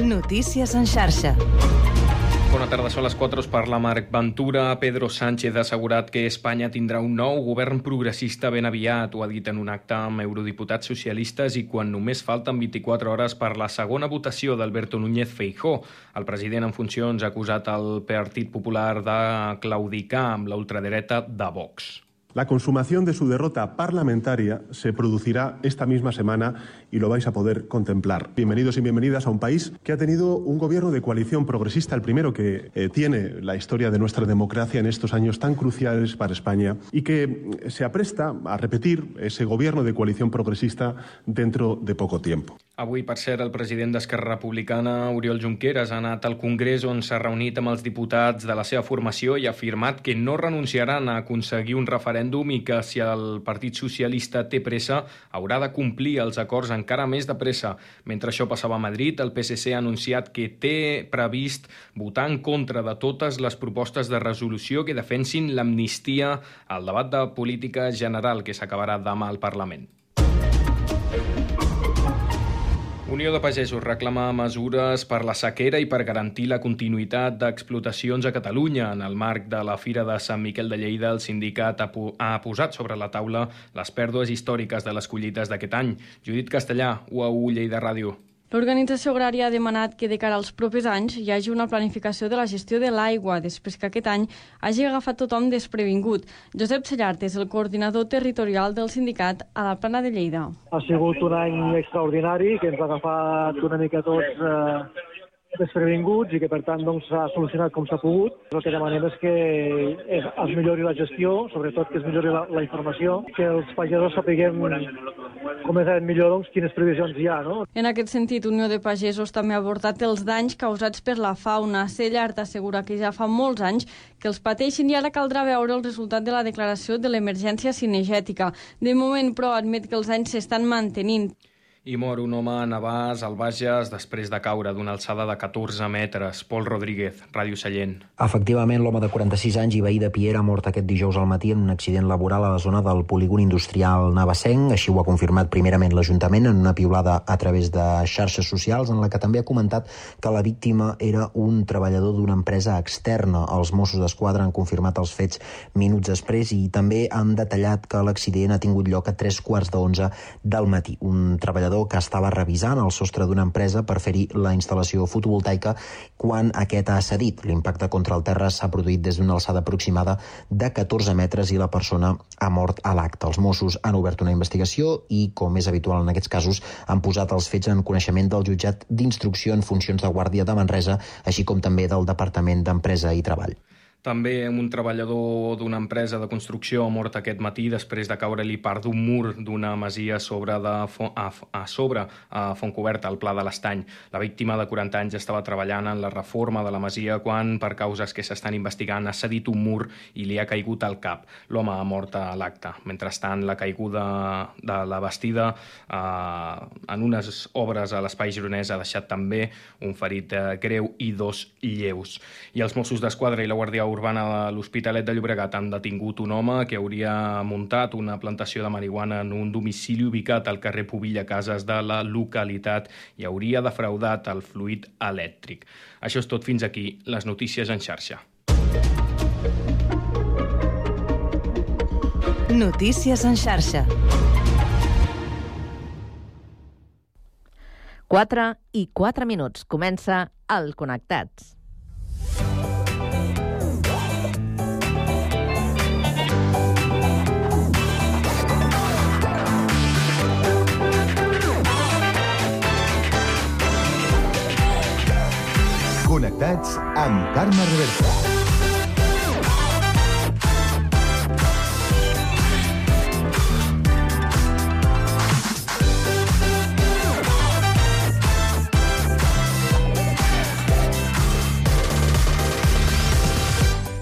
Notícies en xarxa. Bona tarda, són les 4, us parla Marc Ventura. Pedro Sánchez ha assegurat que Espanya tindrà un nou govern progressista ben aviat. Ho ha dit en un acte amb eurodiputats socialistes i quan només falten 24 hores per la segona votació d'Alberto Núñez Feijó. El president en funcions ha acusat el Partit Popular de claudicar amb la de Vox. La consumación de su derrota parlamentaria se producirá esta misma semana y lo vais a poder contemplar. Bienvenidos y bienvenidas a un país que ha tenido un gobierno de coalición progresista, el primero que eh, tiene la historia de nuestra democracia en estos años tan cruciales para España y que se apresta a repetir ese gobierno de coalición progresista dentro de poco tiempo. Avui, per cert, el president d'Esquerra Republicana, Oriol Junqueras, ha anat al Congrés on s'ha reunit amb els diputats de la seva formació i ha afirmat que no renunciaran a aconseguir un referèndum i que si el Partit Socialista té pressa haurà de complir els acords encara més de pressa. Mentre això passava a Madrid, el PSC ha anunciat que té previst votar en contra de totes les propostes de resolució que defensin l'amnistia al debat de política general que s'acabarà demà al Parlament. Unió de Pagesos reclama mesures per la sequera i per garantir la continuïtat d'explotacions a Catalunya. En el marc de la Fira de Sant Miquel de Lleida, el sindicat ha, posat sobre la taula les pèrdues històriques de les collites d'aquest any. Judit Castellà, UAU Lleida Ràdio. L'organització agrària ha demanat que de cara als propers anys hi hagi una planificació de la gestió de l'aigua després que aquest any hagi agafat tothom desprevingut. Josep Cellart és el coordinador territorial del sindicat a la plana de Lleida. Ha sigut un any extraordinari que ens ha agafat una mica tots eh, desprevinguts i que per tant doncs, s'ha doncs, solucionat com s'ha pogut. El que demanem és que es, es millori la gestió, sobretot que es millori la, la informació, que els pagesos sapiguem com és millor doncs, quines previsions hi ha. No? En aquest sentit, Unió de Pagesos també ha abordat els danys causats per la fauna. Cellart assegura que ja fa molts anys que els pateixen i ara caldrà veure el resultat de la declaració de l'emergència cinegètica. De moment, però, admet que els anys s'estan mantenint i mor un home a Navàs, al Bages, després de caure d'una alçada de 14 metres. Pol Rodríguez, Ràdio Sallent. Efectivament, l'home de 46 anys i veí de Piera ha mort aquest dijous al matí en un accident laboral a la zona del polígon industrial Navassenc. Així ho ha confirmat primerament l'Ajuntament en una piulada a través de xarxes socials en la que també ha comentat que la víctima era un treballador d'una empresa externa. Els Mossos d'Esquadra han confirmat els fets minuts després i també han detallat que l'accident ha tingut lloc a tres quarts d'onze del matí. Un treballador treballador que estava revisant el sostre d'una empresa per fer-hi la instal·lació fotovoltaica quan aquest ha cedit. L'impacte contra el terra s'ha produït des d'una alçada aproximada de 14 metres i la persona ha mort a l'acte. Els Mossos han obert una investigació i, com és habitual en aquests casos, han posat els fets en coneixement del jutjat d'instrucció en funcions de guàrdia de Manresa, així com també del Departament d'Empresa i Treball. També un treballador d'una empresa de construcció ha mort aquest matí després de caure-li part d'un mur d'una masia sobre de, a, a sobre a Fontcoberta, al Pla de l'Estany. La víctima de 40 anys estava treballant en la reforma de la masia quan, per causes que s'estan investigant, ha cedit un mur i li ha caigut al cap. L'home ha mort a l'acte. Mentrestant, la caiguda de la vestida eh, en unes obres a l'Espai Gironès ha deixat també un ferit eh, greu i dos lleus. I els Mossos d'Esquadra i la Guàrdia urbana de l'Hospitalet de Llobregat han detingut un home que hauria muntat una plantació de marihuana en un domicili ubicat al carrer Pobilla Cases de la localitat i hauria defraudat el fluid elèctric. Això és tot fins aquí, les notícies en xarxa. Notícies en xarxa. 4 i 4 minuts. Comença el Connectats. Connectats amb Carme Reversa.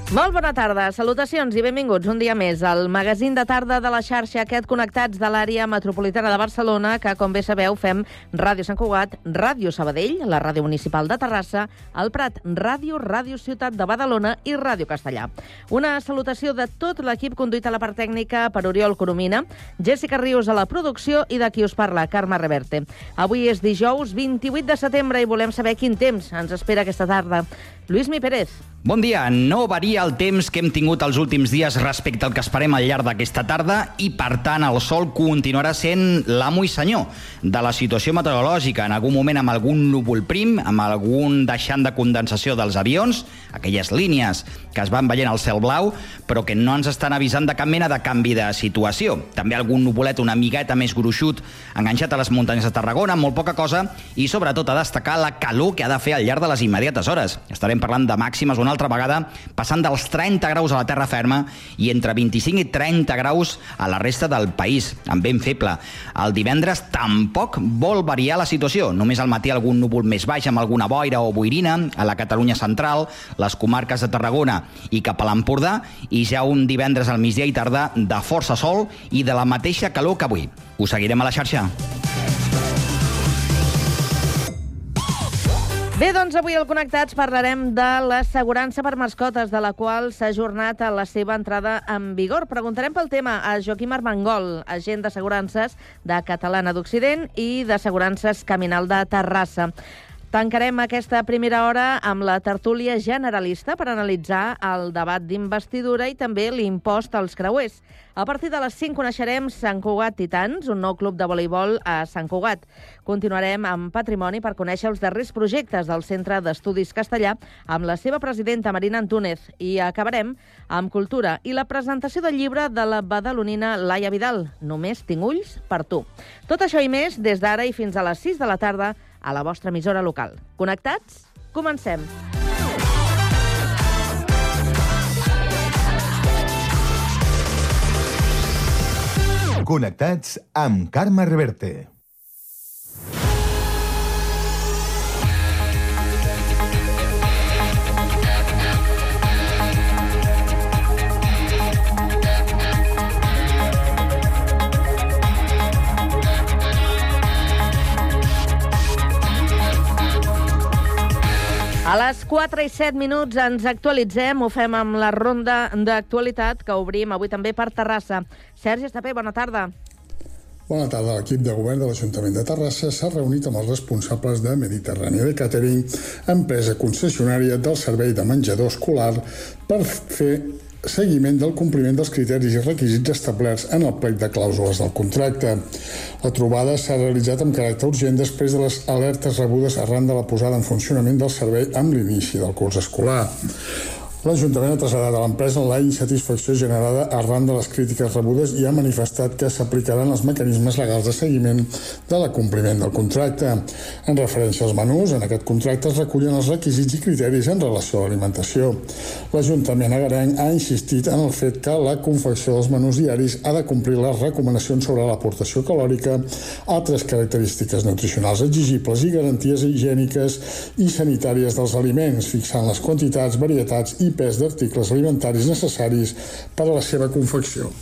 Molt bona tarda, salutacions i benvinguts un dia més al magazín de tarda de la xarxa aquest connectats de l'àrea metropolitana de Barcelona que, com bé sabeu, fem Ràdio Sant Cugat, Ràdio Sabadell, la Ràdio Municipal de Terrassa, el Prat Ràdio, Ràdio Ciutat de Badalona i Ràdio Castellà. Una salutació de tot l'equip conduït a la part tècnica per Oriol Coromina, Jessica Rius a la producció i de qui us parla, Carme Reverte. Avui és dijous 28 de setembre i volem saber quin temps ens espera aquesta tarda. Lluís Mi Pérez. Bon dia. No varia el temps que hem tingut els últims dies respecte al que esperem al llarg d'aquesta tarda i, per tant, el sol continuarà sent l'amo i senyor de la situació meteorològica. En algun moment amb algun núvol prim, amb algun deixant de condensació dels avions, aquelles línies que es van veient al cel blau, però que no ens estan avisant de cap mena de canvi de situació. També algun nuvolet una miqueta més gruixut enganxat a les muntanyes de Tarragona, molt poca cosa, i sobretot a destacar la calor que ha de fer al llarg de les immediates hores. Estarem parlant de màximes una altra vegada, passant dels 30 graus a la terra ferma i entre 25 i 30 graus a la resta del país, amb vent feble. El divendres tampoc vol variar la situació. Només al matí algun núvol més baix amb alguna boira o boirina a la Catalunya central, les comarques de Tarragona i cap a l'Empordà, i ja un divendres al migdia i tarda de força sol i de la mateixa calor que avui. Us seguirem a la xarxa. Bé, doncs avui al Connectats parlarem de l'assegurança per mascotes, de la qual s'ha ajornat a la seva entrada en vigor. Preguntarem pel tema a Joaquim Armengol, agent d'assegurances de Catalana d'Occident i d'assegurances Caminal de Terrassa. Tancarem aquesta primera hora amb la tertúlia generalista per analitzar el debat d'investidura i també l'impost als creuers. A partir de les 5 coneixerem Sant Cugat Titans, un nou club de voleibol a Sant Cugat. Continuarem amb Patrimoni per conèixer els darrers projectes del Centre d'Estudis Castellà amb la seva presidenta Marina Antúnez. I acabarem amb Cultura i la presentació del llibre de la badalonina Laia Vidal, Només tinc ulls per tu. Tot això i més des d'ara i fins a les 6 de la tarda a la vostra emissora local. Connectats? Comencem. Connectats amb Carme Reverte. A les 4 i 7 minuts ens actualitzem, ho fem amb la ronda d'actualitat que obrim avui també per Terrassa. Sergi Estapé, bona tarda. Bona tarda. L'equip de govern de l'Ajuntament de Terrassa s'ha reunit amb els responsables de Mediterrània de Catering, empresa concessionària del servei de menjador escolar, per fer seguiment del compliment dels criteris i requisits establerts en el plec de clàusules del contracte. La trobada s'ha realitzat amb caràcter urgent després de les alertes rebudes arran de la posada en funcionament del servei amb l'inici del curs escolar. L'Ajuntament ha traslladat a l'empresa la insatisfacció generada arran de les crítiques rebudes i ha manifestat que s'aplicaran els mecanismes legals de seguiment de l'acompliment del contracte. En referència als menús, en aquest contracte es recullen els requisits i criteris en relació a l'alimentació. L'Ajuntament agarenc ha insistit en el fet que la confecció dels menús diaris ha de complir les recomanacions sobre l'aportació calòrica, altres característiques nutricionals exigibles i garanties higièniques i sanitàries dels aliments, fixant les quantitats, varietats i pes d'articles alimentaris necessaris per a la seva confecció.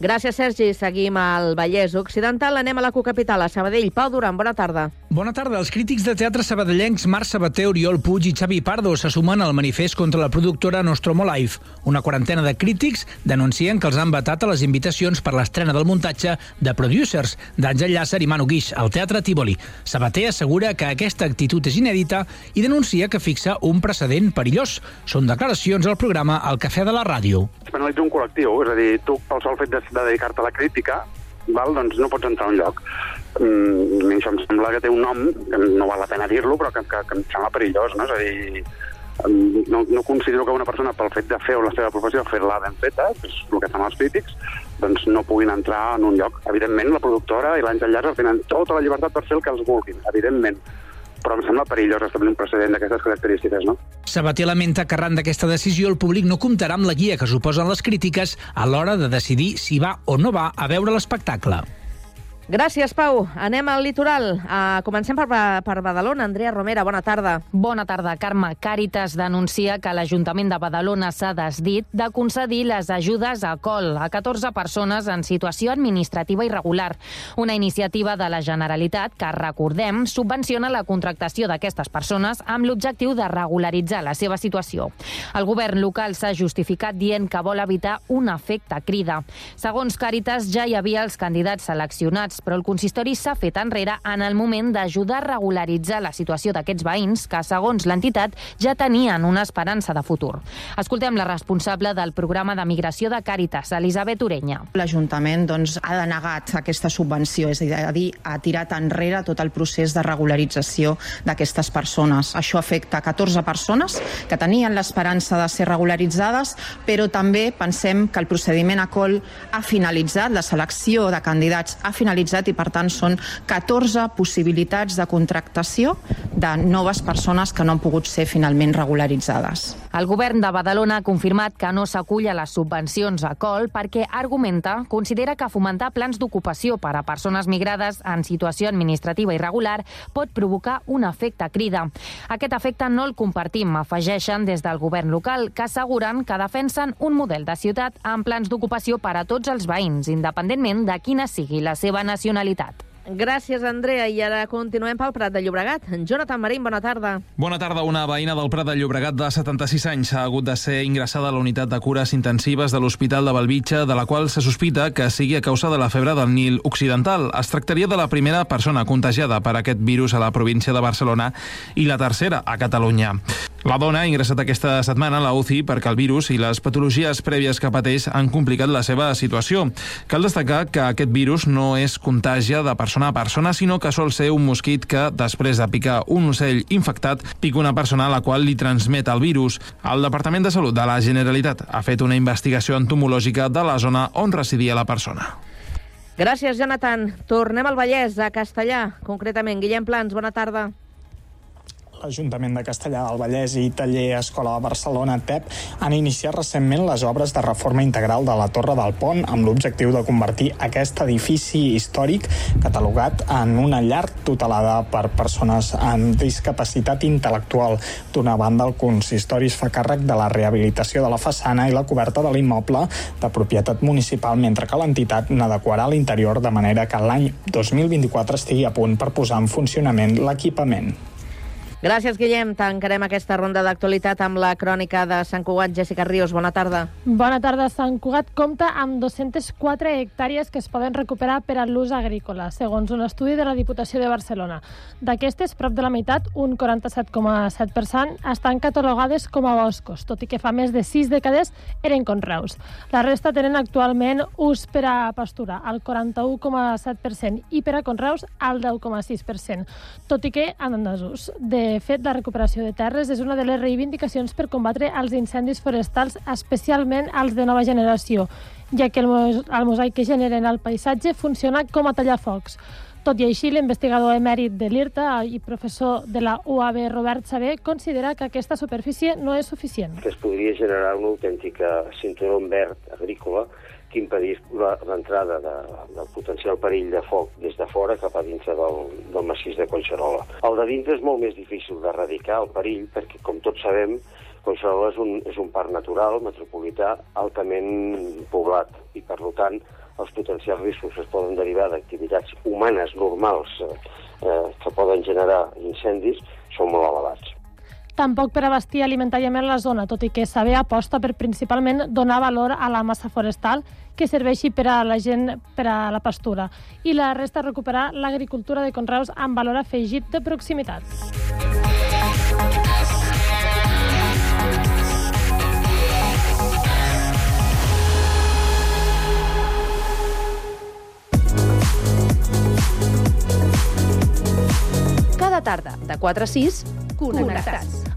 Gràcies, Sergi. Seguim al Vallès Occidental. Anem a la cocapital, a Sabadell. Pau Duran, bona tarda. Bona tarda. Els crítics de teatre sabadellencs Marc Sabater, Oriol Puig i Xavi Pardo se sumen al manifest contra la productora Nostromo Life. Una quarantena de crítics denuncien que els han vetat a les invitacions per l'estrena del muntatge de Producers d'Àngel Llàcer i Manu Guix al Teatre Tívoli. Sabater assegura que aquesta actitud és inèdita i denuncia que fixa un precedent perillós. Són declaracions al programa El Cafè de la Ràdio. Es penalitza un col·lectiu, és a dir, tu pel sol fet de, de dedicar-te a la crítica, val, doncs no pots entrar a un lloc. Mm, això em sembla que té un nom, que no val la pena dir-lo, però que, que, que em sembla perillós, no? És a dir, no, no considero que una persona, pel fet de fer la seva professió, fer-la ben feta, que és el que fan els crítics, doncs no puguin entrar en un lloc. Evidentment, la productora i l'Àngel Llàcer tenen tota la llibertat per fer el que els vulguin, evidentment però em sembla perillós establir un precedent d'aquestes característiques, no? Sabater lamenta que arran d'aquesta decisió el públic no comptarà amb la guia que suposen les crítiques a l'hora de decidir si va o no va a veure l'espectacle. Gràcies, Pau. Anem al litoral. Uh, comencem per, per Badalona. Andrea Romera, bona tarda. Bona tarda, Carme. Càritas denuncia que l'Ajuntament de Badalona s'ha desdit de concedir les ajudes a col a 14 persones en situació administrativa irregular. Una iniciativa de la Generalitat que, recordem, subvenciona la contractació d'aquestes persones amb l'objectiu de regularitzar la seva situació. El govern local s'ha justificat dient que vol evitar un efecte crida. Segons Càritas, ja hi havia els candidats seleccionats però el consistori s'ha fet enrere en el moment d'ajudar a regularitzar la situació d'aquests veïns que, segons l'entitat, ja tenien una esperança de futur. Escoltem la responsable del programa de migració de Càritas, Elisabet Orenya. L'Ajuntament doncs, ha denegat aquesta subvenció, és a dir, ha tirat enrere tot el procés de regularització d'aquestes persones. Això afecta 14 persones que tenien l'esperança de ser regularitzades, però també pensem que el procediment a col ha finalitzat, la selecció de candidats ha finalitzat realitzat i, per tant, són 14 possibilitats de contractació de noves persones que no han pogut ser finalment regularitzades. El govern de Badalona ha confirmat que no s'acull a les subvencions a col perquè argumenta, considera que fomentar plans d'ocupació per a persones migrades en situació administrativa irregular pot provocar un efecte crida. Aquest efecte no el compartim, afegeixen des del govern local, que asseguren que defensen un model de ciutat amb plans d'ocupació per a tots els veïns, independentment de quina sigui la seva nacionalitat nacionalitat. Gràcies, Andrea. I ara continuem pel Prat de Llobregat. Jonathan Marín, bona tarda. Bona tarda. Una veïna del Prat de Llobregat de 76 anys ha hagut de ser ingressada a la unitat de cures intensives de l'Hospital de Belvitge, de la qual se sospita que sigui a causa de la febre del Nil Occidental. Es tractaria de la primera persona contagiada per aquest virus a la província de Barcelona i la tercera a Catalunya. La dona ha ingressat aquesta setmana a la UCI perquè el virus i les patologies prèvies que pateix han complicat la seva situació. Cal destacar que aquest virus no és contàgia de persona a persona, sinó que sol ser un mosquit que, després de picar un ocell infectat, pica una persona a la qual li transmet el virus. El Departament de Salut de la Generalitat ha fet una investigació entomològica de la zona on residia la persona. Gràcies, Jonathan. Tornem al Vallès, a Castellà, concretament. Guillem Plans, bona tarda l'Ajuntament de Castellà del Vallès i Taller Escola de Barcelona, TEP, han iniciat recentment les obres de reforma integral de la Torre del Pont amb l'objectiu de convertir aquest edifici històric catalogat en una llar tutelada per persones amb discapacitat intel·lectual. D'una banda, el consistori es fa càrrec de la rehabilitació de la façana i la coberta de l'immoble de propietat municipal, mentre que l'entitat n'adequarà l'interior de manera que l'any 2024 estigui a punt per posar en funcionament l'equipament. Gràcies, Guillem. Tancarem aquesta ronda d'actualitat amb la crònica de Sant Cugat. Jessica Ríos, bona tarda. Bona tarda. Sant Cugat compta amb 204 hectàrees que es poden recuperar per a l'ús agrícola, segons un estudi de la Diputació de Barcelona. D'aquestes, prop de la meitat, un 47,7%, estan catalogades com a boscos, tot i que fa més de 6 dècades eren conreus. La resta tenen actualment ús per a pastura, al 41,7%, i per a conreus, al 10,6%, tot i que en desús. De fet, la recuperació de terres és una de les reivindicacions per combatre els incendis forestals, especialment els de nova generació, ja que el, mosaic que generen al paisatge funciona com a tallafocs. Tot i així, l'investigador emèrit de l'IRTA i professor de la UAB, Robert Sabé, considera que aquesta superfície no és suficient. Es podria generar una autèntica cinturó verd agrícola que impedís l'entrada de, del potencial perill de foc des de fora cap a dintre del, del massís de Collserola. El de dintre és molt més difícil d'erradicar, el perill, perquè, com tots sabem, Collserola és un, és un parc natural, metropolità, altament poblat, i, per tant, els potencials riscos es poden derivar d'activitats humanes normals eh, eh, que poden generar incendis són molt elevats tampoc per abastir alimentàriament la zona, tot i que Saber aposta per principalment donar valor a la massa forestal que serveixi per a la gent per a la pastura i la resta recuperar l'agricultura de conreus amb valor afegit de proximitat. Cada tarda, de 4 a 6, Connectats.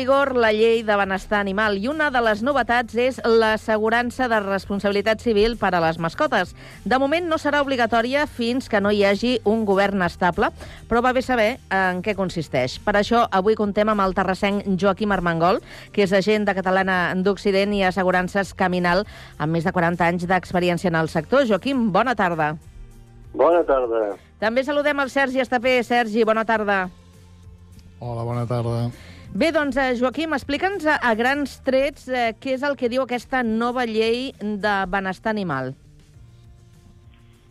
Vigor la llei de benestar animal i una de les novetats és l'assegurança de responsabilitat civil per a les mascotes. De moment no serà obligatòria fins que no hi hagi un govern estable, però va bé saber en què consisteix. Per això avui contem amb el terrassenc Joaquim Armengol, que és agent de Catalana d'Occident i Assegurances Caminal, amb més de 40 anys d'experiència en el sector. Joaquim, bona tarda. Bona tarda. També saludem el Sergi Estapé. Sergi, bona tarda. Hola, bona tarda. Bé, doncs, eh, Joaquim, explica'ns a, a grans trets eh, què és el que diu aquesta nova llei de benestar animal.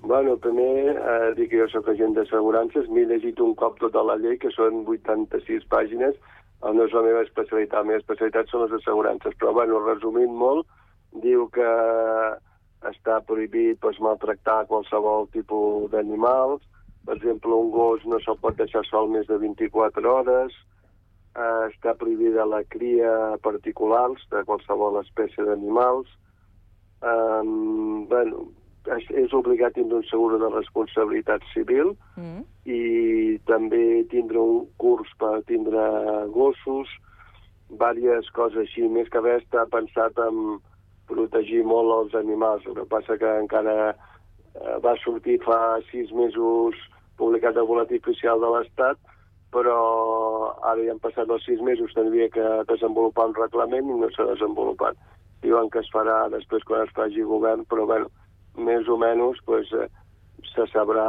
Bueno, primer eh, dir que jo sóc agent d'assegurances, m'he llegit un cop tota la llei, que són 86 pàgines, eh, no és la meva especialitat, la meva especialitat són les assegurances, però, bueno, resumint molt, diu que està prohibit pues, maltractar qualsevol tipus d'animals, per exemple, un gos no se'l pot deixar sol més de 24 hores, eh, està prohibida la cria particulars de qualsevol espècie d'animals. Eh, bueno, és, és obligat tindre un seguro de responsabilitat civil mm. i també tindre un curs per tindre gossos, diverses coses així, més que res està pensat en protegir molt els animals. El que passa que encara eh, va sortir fa sis mesos publicat el boletí oficial de l'Estat, però ara ja han passat els sis mesos, tindria que desenvolupar un reglament i no s'ha desenvolupat. Diuen que es farà després quan es faci govern, però bueno, més o menys pues, eh, se sabrà,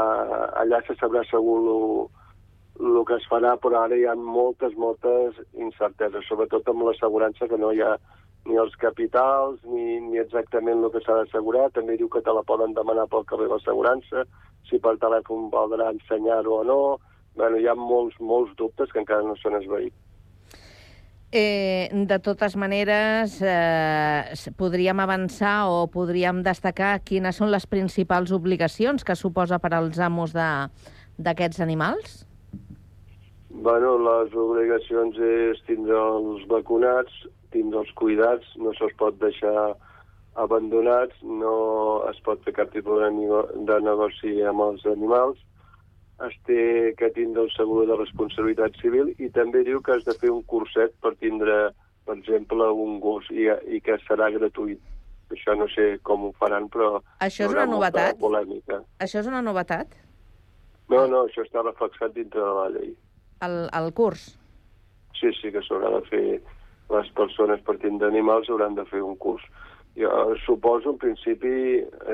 allà se sabrà segur el que es farà, però ara hi ha moltes, moltes incerteses, sobretot amb l'assegurança que no hi ha ni els capitals, ni, ni exactament el que s'ha d'assegurar. També diu que te la poden demanar pel carrer l'assegurança, si per telèfon valdrà ensenyar-ho o no, bueno, hi ha molts, molts dubtes que encara no s'han esveït. Eh, de totes maneres, eh, podríem avançar o podríem destacar quines són les principals obligacions que suposa per als amos d'aquests animals? Bueno, les obligacions és tindre els vacunats, tindre els cuidats, no se'ls pot deixar abandonats, no es pot fer cap tipus de, de negoci amb els animals, es té que tindre un segur de responsabilitat civil i també diu que has de fer un curset per tindre, per exemple, un gos i, i que serà gratuït. Això no sé com ho faran, però... Això és una novetat? Polèmica. Això és una novetat? No, no, això està reflexat dintre de la llei. El, el curs? Sí, sí, que s'haurà de fer... Les persones per tindre animals hauran de fer un curs. Jo suposo, en principi,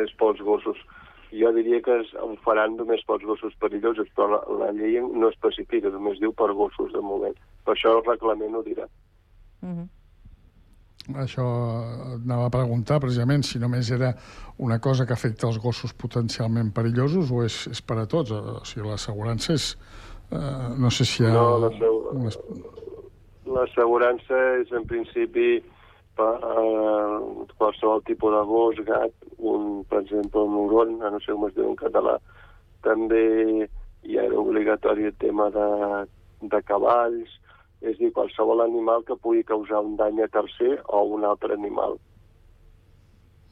és pels gossos jo diria que es, ho faran només pels gossos perillosos, però la, la llei no especifica, només diu per gossos de moment. Per això el reglament ho dirà. Mm -hmm. Això anava a preguntar, precisament, si només era una cosa que afecta els gossos potencialment perillosos o és, és per a tots? O sigui, l'assegurança és... Eh, no sé si hi ha... No, l'assegurança és, en principi, per uh, qualsevol tipus de gos, gat, un, per exemple, un uron, no sé com es diu en català, també hi era obligatori el tema de, de cavalls, és dir, qualsevol animal que pugui causar un dany a tercer o un altre animal.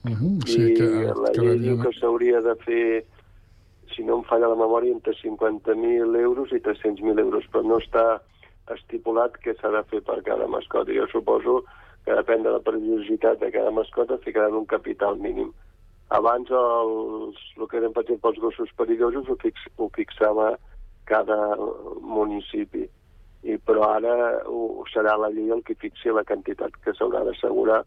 Uh -huh, sí, I que, la que llei diu que s'hauria de fer, si no em falla la memòria, entre 50.000 euros i 300.000 euros, però no està estipulat que s'ha de fer per cada mascota. Jo suposo que depèn de la perillositat de cada mascota, ficaran un capital mínim. Abans els, el que eren, per exemple, els gossos perillosos ho, fix, ho fixava cada municipi. I, però ara ho, serà la llei el que fixi la quantitat que s'haurà d'assegurar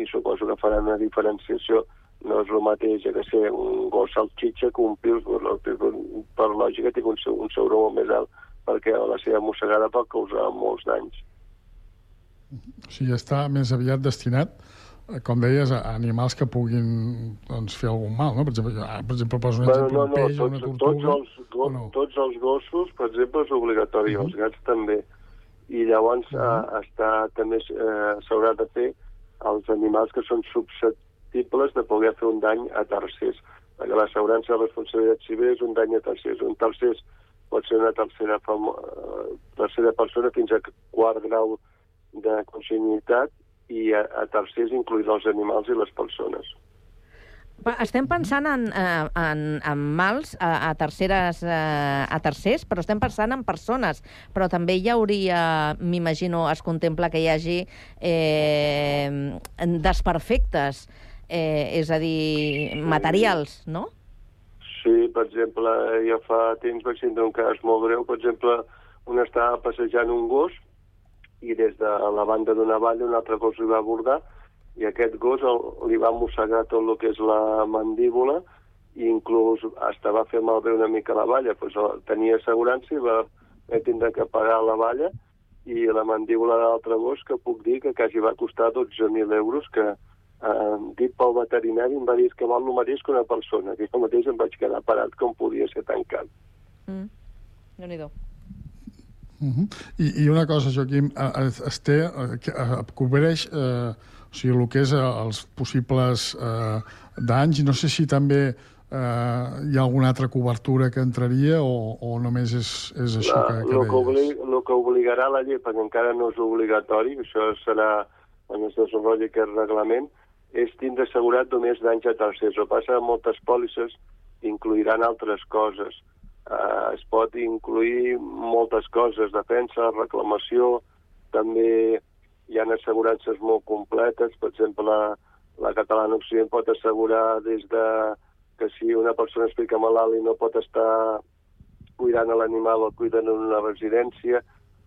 i suposo que faran una diferenciació. No és el mateix que ser un gos salxitxa que un pilsburg. Per lògica, té un, un seguro molt més alt perquè la seva mossegada pot causar molts danys. O sigui, està més aviat destinat eh, com deies, a animals que puguin doncs, fer algun mal, no? Per exemple, ah, per exemple poso un exemple, no, no, un peix tots, o una tortuga... Tots els, go, no? tots els gossos, per exemple, és obligatori, uh -huh. els gats també. I llavors uh -huh. eh, està, també eh, s'haurà de fer els animals que són susceptibles de poder fer un dany a tercers. Perquè l'assegurança de responsabilitat civil és un dany a tercers. Un tercer pot ser una tercera. Eh, tercera persona fins a quart grau de consanguinitat i a, a tercers incluïts els animals i les persones. Estem pensant en, eh, en, en mals a, a, terceres, eh, a tercers, però estem pensant en persones. Però també hi hauria, m'imagino, es contempla que hi hagi eh, desperfectes, eh, és a dir, materials, no? Sí, per exemple, jo fa temps vaig tindre un cas molt greu. Per exemple, un estava passejant un gos i des de la banda d'una valla un altre gos li va abordar i aquest gos el, li va mossegar tot el que és la mandíbula i inclús hasta va fer malbé una mica la valla. El- tenia assegurança i va, tindre que pagar la valla i la mandíbula de l'altre gos que puc dir que quasi va costar 12.000 euros que eh, dit pel veterinari em va dir que val el mateix que una persona, que jo mateix em vaig quedar parat com podia ser tan car. Mm. Déu-n'hi-do. Uh -huh. I, I una cosa, Joaquim, es té, que, cobreix eh, o sigui, el que és eh, els possibles eh, danys, no sé si també eh, hi ha alguna altra cobertura que entraria o, o només és, és això La, que, que el, que deies? obli, el que obligarà la llei, perquè encara no és obligatori, això serà quan es desenvolupi aquest reglament, és tindre assegurat només danys a tercers. Que passa moltes pòlisses incluiran altres coses. Uh, es pot incluir moltes coses, defensa, reclamació, també hi ha assegurances molt completes, per exemple, la, la Catalana Occident pot assegurar des de que si una persona es fica malalt i no pot estar cuidant a l'animal el cuiden en una residència,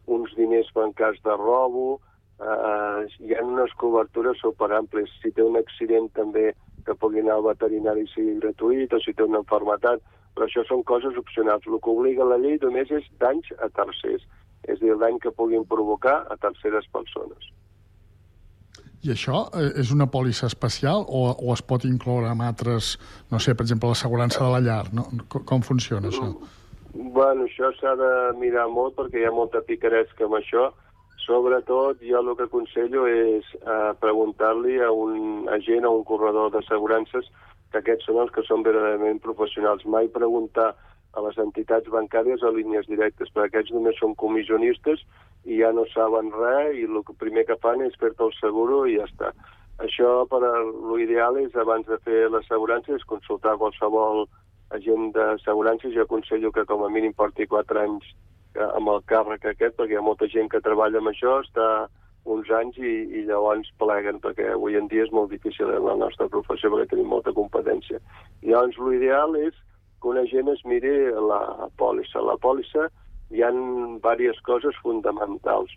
uns diners per en cas de robo, eh, hi ha unes cobertures superàmplies. Si té un accident també que pugui anar al veterinari sigui gratuït, o si té una enfermetat, però això són coses opcionals. El que obliga la llei només és danys a tercers, és a dir, el dany que puguin provocar a terceres persones. I això eh, és una pòlissa especial o, o es pot incloure amb altres, no sé, per exemple, l'assegurança de la llar? No? Com, com funciona això? Bueno, això s'ha de mirar molt perquè hi ha molta picaresca amb això. Sobretot, jo el que aconsello és eh, preguntar-li a un agent o un corredor d'assegurances que aquests són els que són verdaderament professionals. Mai preguntar a les entitats bancàries o línies directes, perquè aquests només són comissionistes i ja no saben res i el primer que fan és fer-te el seguro i ja està. Això, per a, l'ideal és, abans de fer l'assegurança, és consultar qualsevol agent d'assegurances. Jo aconsello que com a mínim porti 4 anys eh, amb el càrrec aquest, perquè hi ha molta gent que treballa amb això, està uns anys i, i llavors pleguen, perquè avui en dia és molt difícil en la nostra professió perquè tenim molta competència. I llavors l'ideal és que una gent es miri la pòlissa. La pòlissa hi ha diverses coses fonamentals.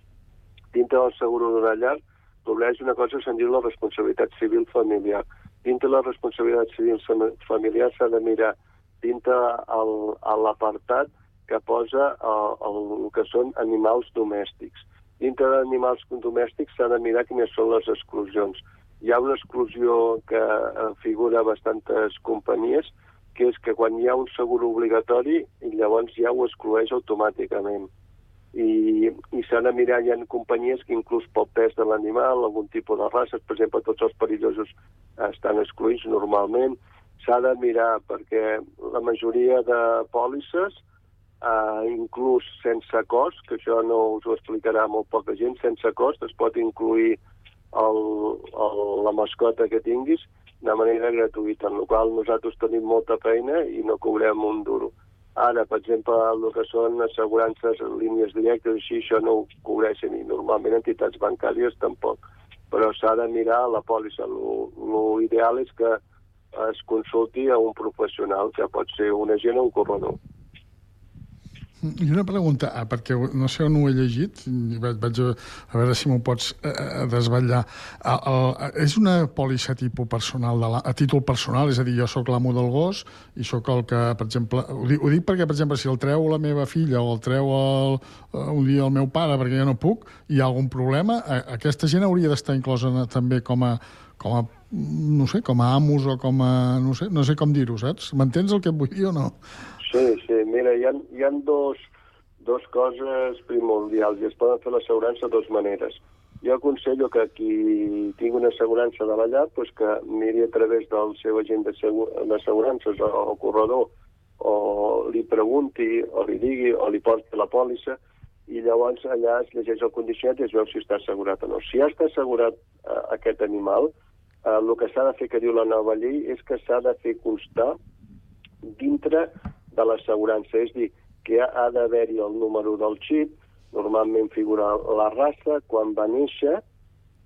Dintre del seguro d'una llar, estableix una cosa que se'n diu la responsabilitat civil familiar. Dintre la responsabilitat civil familiar s'ha de mirar dintre el- l'apartat que posa el, el que són animals domèstics. Dintre d'animals domèstics s'ha de mirar quines són les exclusions. Hi ha una exclusió que eh, figura bastantes companyies, que és que quan hi ha un seguro obligatori, llavors ja ho exclueix automàticament. I, i s'ha de mirar, hi ha companyies que inclús pel pes de l'animal, algun tipus de races, per exemple, tots els perillosos estan excluïts normalment. S'ha de mirar perquè la majoria de pòlisses, eh, inclús sense cost, que això no us ho explicarà molt poca gent, sense cost es pot incluir el, el, la mascota que tinguis de manera gratuïta, en la qual nosaltres tenim molta feina i no cobrem un duro. Ara, per exemple, el que són assegurances en línies directes, així, això no ho cobreixen i normalment entitats bancàries tampoc. Però s'ha de mirar la pòlissa. L'ideal és que es consulti a un professional, que pot ser un agent o un corredor. I una pregunta, ah, perquè no sé on ho he llegit, vaig, vaig a, a veure si m'ho pots eh, desvetllar. El, el, és una pòlissa tipus personal, de la, a títol personal, és a dir, jo sóc l'amo del gos i sóc el que, per exemple... Ho dic, ho dic perquè, per exemple, si el treu la meva filla o el treu el, eh, un dia el meu pare perquè jo no puc, hi ha algun problema, aquesta gent hauria d'estar inclosa també com a, com a no sé, com a amos o com a... no sé, no sé com dir-ho, saps? M'entens el que et vull dir o no? Sí, sí, mira, hi ha, hi ha dos, dos coses primordials i es poden fer l'assegurança de dues maneres. Jo aconsello que qui tingui una assegurança de la llar pues que miri a través del seu agent d'assegu- d'assegurances o, o corredor o li pregunti o li digui o li porti la pòlissa i llavors allà es llegeix el condicionat i es veu si està assegurat o no. Si ja està assegurat eh, aquest animal, eh, el que s'ha de fer, que diu la nova llei, és que s'ha de fer constar dintre de l'assegurança. És dir, que ha d'haver-hi el número del xip, normalment figura la raça, quan va néixer,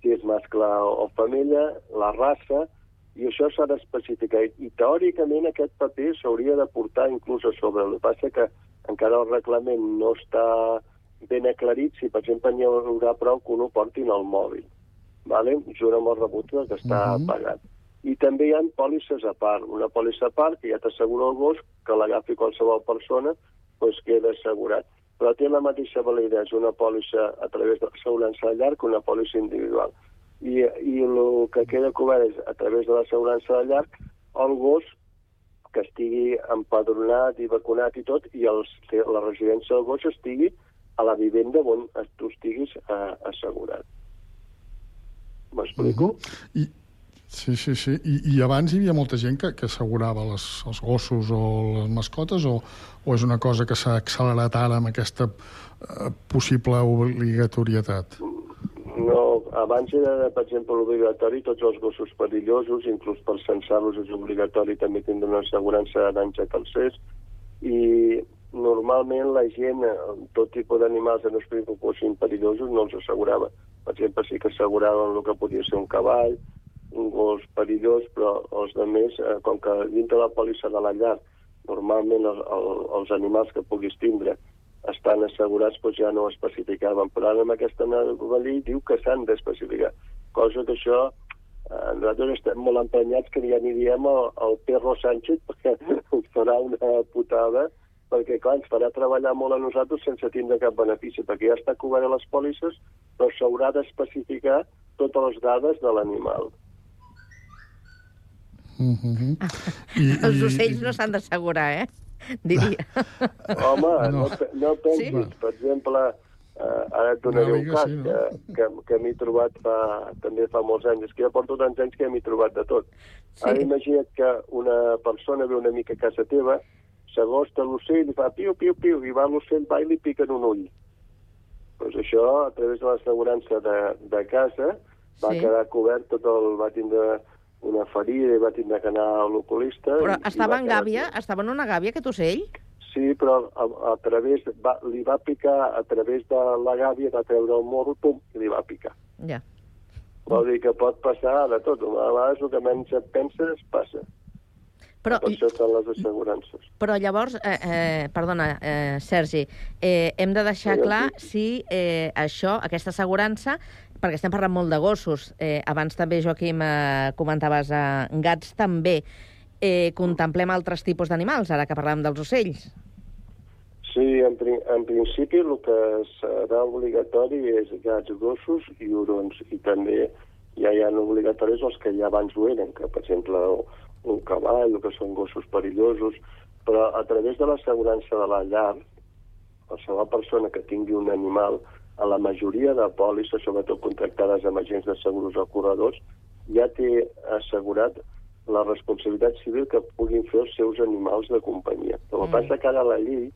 si és mascle o femella, la raça, i això s'ha d'especificar. I teòricament aquest paper s'hauria de portar inclús a sobre. El que passa que encara el reglament no està ben aclarit si, per exemple, n'hi haurà prou que un ho portin al mòbil, vale? junt amb rebut que està uh -huh. pagat. I també hi ha pòlisses a part. Una pòlissa a part que ja t'assegura el gos que l'agafi qualsevol persona doncs queda assegurat. Però té la mateixa validesa una pòlissa a través de l'assegurança de llarg que una pòlissa individual. I, i el que queda cobert és a través de l'assegurança de llarg el gos que estigui empadronat i vacunat i tot, i els, la residència del gos estigui a la vivenda on tu estiguis eh, assegurat. M'explico? Uh -huh. I, Sí, sí, sí. I, I abans hi havia molta gent que, que assegurava les, els gossos o les mascotes o, o és una cosa que s'ha accelerat ara amb aquesta eh, possible obligatorietat? No, abans era, per exemple, obligatori tots els gossos perillosos, inclús per censar-los és obligatori també tindre una assegurança danys a calcers i normalment la gent, tot tipus d'animals que no es fossin perillosos, no els assegurava. Per exemple, sí que asseguraven el que podia ser un cavall, un gos perillós, però els de més, eh, com que dintre la pòlissa de la llar, normalment el, el, els animals que puguis tindre estan assegurats, doncs ja no ho especificaven. Però ara amb aquesta nova llei diu que s'han d'especificar. Cosa que això eh, nosaltres estem molt emprenyats que ja n'hi diem el, el perro Sánchez perquè ens farà una putada perquè, clar, ens farà treballar molt a nosaltres sense tindre cap benefici, perquè ja està cobert a les pòlisses, però s'haurà d'especificar totes les dades de l'animal. Uh -huh. I, Els ocells no s'han d'assegurar, eh? Diria. Home, no, no, no pensis, sí? per exemple, eh, ara et donaré no, un cas sí, no? que, que, que m'he trobat fa, també fa molts anys. És que ja porto tants anys que m'he trobat de tot. Sí. Ara imagina't que una persona ve una mica a casa teva, s'agosta l'ocell i fa piu, piu, piu, i va l'ocell, va i li pica en un ull. Doncs això, a través de l'assegurança de, de casa, va sí. quedar cobert tot el... va tindre una ferida i va tindre que anar a l'oculista. Però estava en gàbia? Aquí. Estava en una gàbia, aquest ocell? Sí, però a, a través, va, li va picar a través de la gàbia, va treure el morro, pum, i li va picar. Ja. Vol dir que pot passar de tot. A vegades el que menys et penses passa. Però, per això estan les assegurances. Però llavors, eh, eh, perdona, eh, Sergi, eh, hem de deixar sí, clar si eh, això, aquesta assegurança, perquè estem parlant molt de gossos, eh, abans també, Joaquim, eh, comentaves eh, gats també, eh, contemplem altres tipus d'animals, ara que parlàvem dels ocells. Sí, en, en principi el que serà obligatori és gats, gossos i hurons, i també ja hi ha obligatoris els que ja abans ho eren, que per exemple un cavall, que són gossos perillosos, però a través de l'assegurança de la llar, qualsevol persona que tingui un animal a la majoria de pòlisses, sobretot contractades amb agents de seguros o corredors, ja té assegurat la responsabilitat civil que puguin fer els seus animals de companyia. Que mm. passa que ara la llei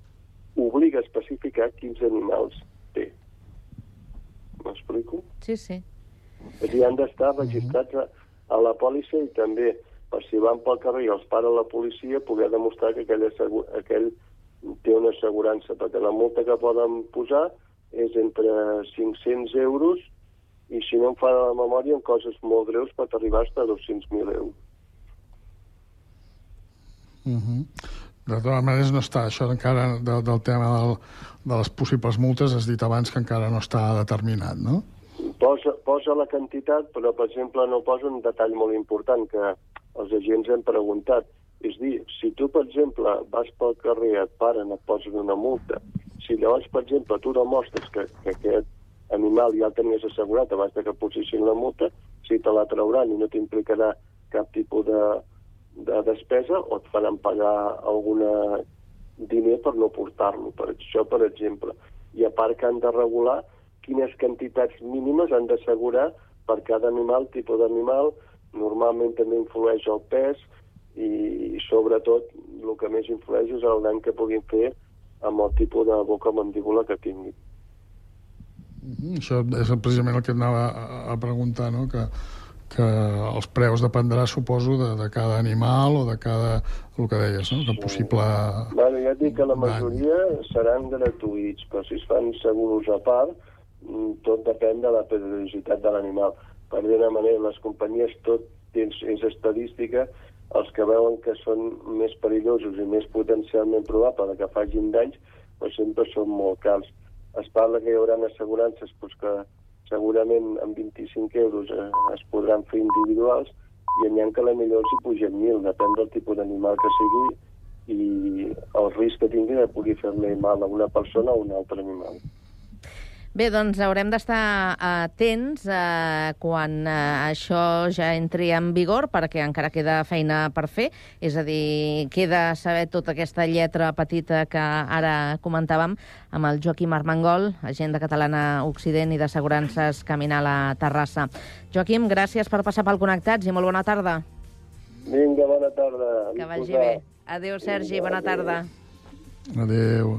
obliga a especificar quins animals té. M'explico? Sí, sí. És dir, han d'estar registrats a, a la pòlissa i també, per si van pel carrer i els para la policia, poder demostrar que aquell, aquell té una assegurança, perquè la multa que poden posar és entre 500 euros i si no em fa la memòria en coses molt greus pot arribar fins a 200.000 euros. Uh -huh. De totes maneres no està això encara de, del tema del, de les possibles multes, has dit abans que encara no està determinat, no? Posa, posa la quantitat, però, per exemple, no posa un detall molt important que els agents han preguntat. És dir, si tu, per exemple, vas pel carrer, et paren, et posen una multa, si llavors, per exemple, tu demostres que, que aquest animal ja el tenies assegurat abans que posessin la multa, si te la trauran i no t'implicarà cap tipus de, de despesa o et faran pagar alguna diner per no portar-lo, per això, per exemple. I a part que han de regular quines quantitats mínimes han d'assegurar per cada animal, tipus d'animal, normalment també influeix el pes i, i sobretot el que més influeix és el dany que puguin fer amb el tipus de boca mandíbula que tingui. Mm -hmm. Això és precisament el que anava a, a preguntar, no? que, que els preus dependrà, suposo, de, de cada animal o de cada, el que deies, no? que possible... Bueno, ja et dic que la majoria seran gratuïts, però si es fan segurs a part, mm, tot depèn de la periodicitat de l'animal. Per dir-ho manera, les companyies tot és, és estadística, els que veuen que són més perillosos i més potencialment probable que facin danys, però sempre són molt cars. Es parla que hi haurà assegurances doncs, que segurament amb 25 euros eh, es podran fer individuals i n'hi ha que la millor hi pugen 1.000, depèn del tipus d'animal que sigui i el risc que tingui de pugui fer-li mal a una persona o a un altre animal. Bé, doncs haurem d'estar atents eh, quan eh, això ja entri en vigor, perquè encara queda feina per fer. És a dir, queda saber tota aquesta lletra petita que ara comentàvem amb el Joaquim Armengol, agenda catalana Occident i d'assegurances Caminal a Terrassa. Joaquim, gràcies per passar pel Connectats i molt bona tarda. Vinga, bona tarda. Que vagi bé. Adéu, Sergi, bona tarda. Adéu.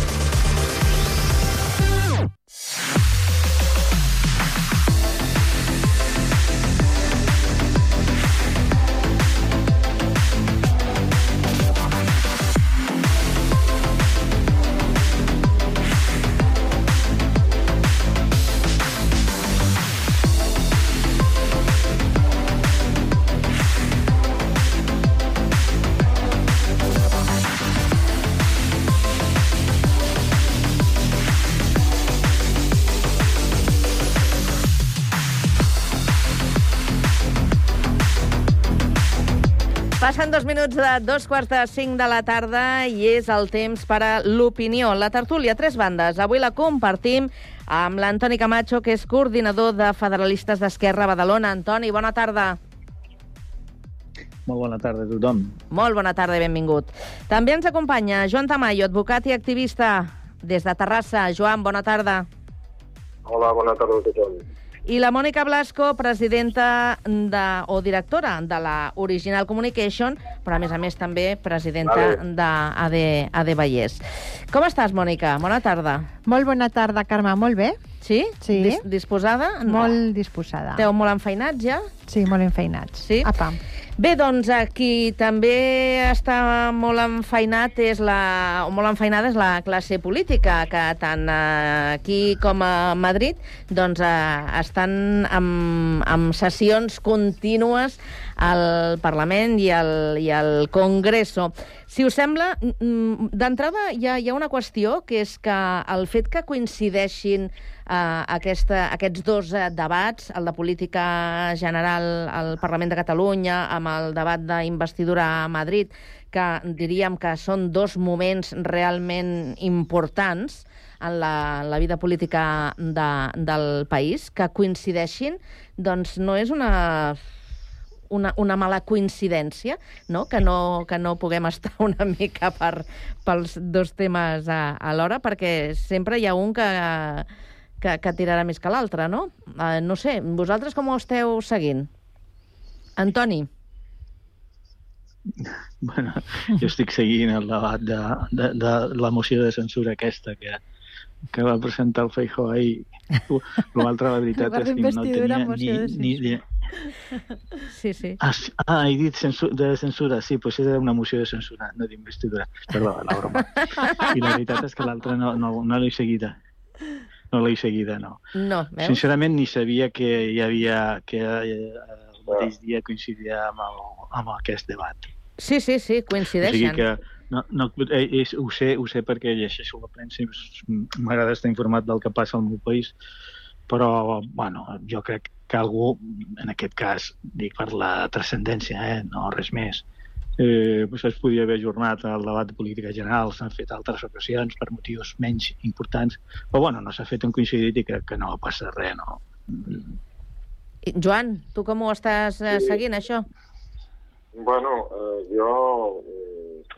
Passen dos minuts de dos quarts de cinc de la tarda i és el temps per a l'opinió. La tertúlia, tres bandes. Avui la compartim amb l'Antoni Camacho, que és coordinador de Federalistes d'Esquerra Badalona. Antoni, bona tarda. Molt bona tarda a tothom. Molt bona tarda i benvingut. També ens acompanya Joan Tamayo, advocat i activista des de Terrassa. Joan, bona tarda. Hola, bona tarda a tothom. I la Mònica Blasco, presidenta de, o directora de la Original Communication, però a més a més també presidenta Vale. d'AD AD Vallès. Com estàs, Mònica? Bona tarda. Molt bona tarda, Carme. Molt bé. Sí? Sí. Dis disposada? Molt disposada. Esteu molt enfeinats ja? Sí, molt enfeinats. Sí? Apa. Bé, doncs qui també està molt enfeinat és la, o molt enfeinada és la classe política, que tant eh, aquí com a Madrid doncs, eh, estan amb, amb sessions contínues al Parlament i al, i al Congreso. Si us sembla, mm, d'entrada hi, hi ha una qüestió, que és que el fet que coincideixin eh, aquesta, aquests dos eh, debats, el de política general al Parlament de Catalunya amb el debat d'investidura a Madrid, que diríem que són dos moments realment importants en la, la vida política de, del país, que coincideixin, doncs no és una una, una mala coincidència, no? Que, no, que no puguem estar una mica per, pels dos temes a, alhora, perquè sempre hi ha un que, que, que tirarà més que l'altre, no? Uh, no sé, vosaltres com ho esteu seguint? Antoni? Bueno, jo estic seguint el debat de, de, de la moció de censura aquesta que, que va presentar el Feijó ahir. L'altre, la veritat, és que no tenia ni, ni, Sí, sí. Ah, ah he dit censura, de censura, sí, pues era una moció de censura, no d'investidura. Perdó, la broma. I la veritat és que l'altra no, no, no l'he seguida. No l'he seguida, no. No, veus? Sincerament ni sabia que hi havia que eh, el mateix dia coincidia amb, el, amb aquest debat. Sí, sí, sí, O coincideixen. sigui que no, no, eh, és, ho, sé, ho sé perquè llegeixo la premsa i m'agrada estar informat del que passa al meu país, però bueno, jo crec que algú, en aquest cas, dic per la transcendència, eh, no res més, eh, doncs es podia haver ajornat el debat de política general, s'han fet altres ocasions per motius menys importants, però bueno, no s'ha fet en coincidit i crec que no passa res, no. Joan, tu com ho estàs eh, Sí. seguint, això? Bueno, eh, jo,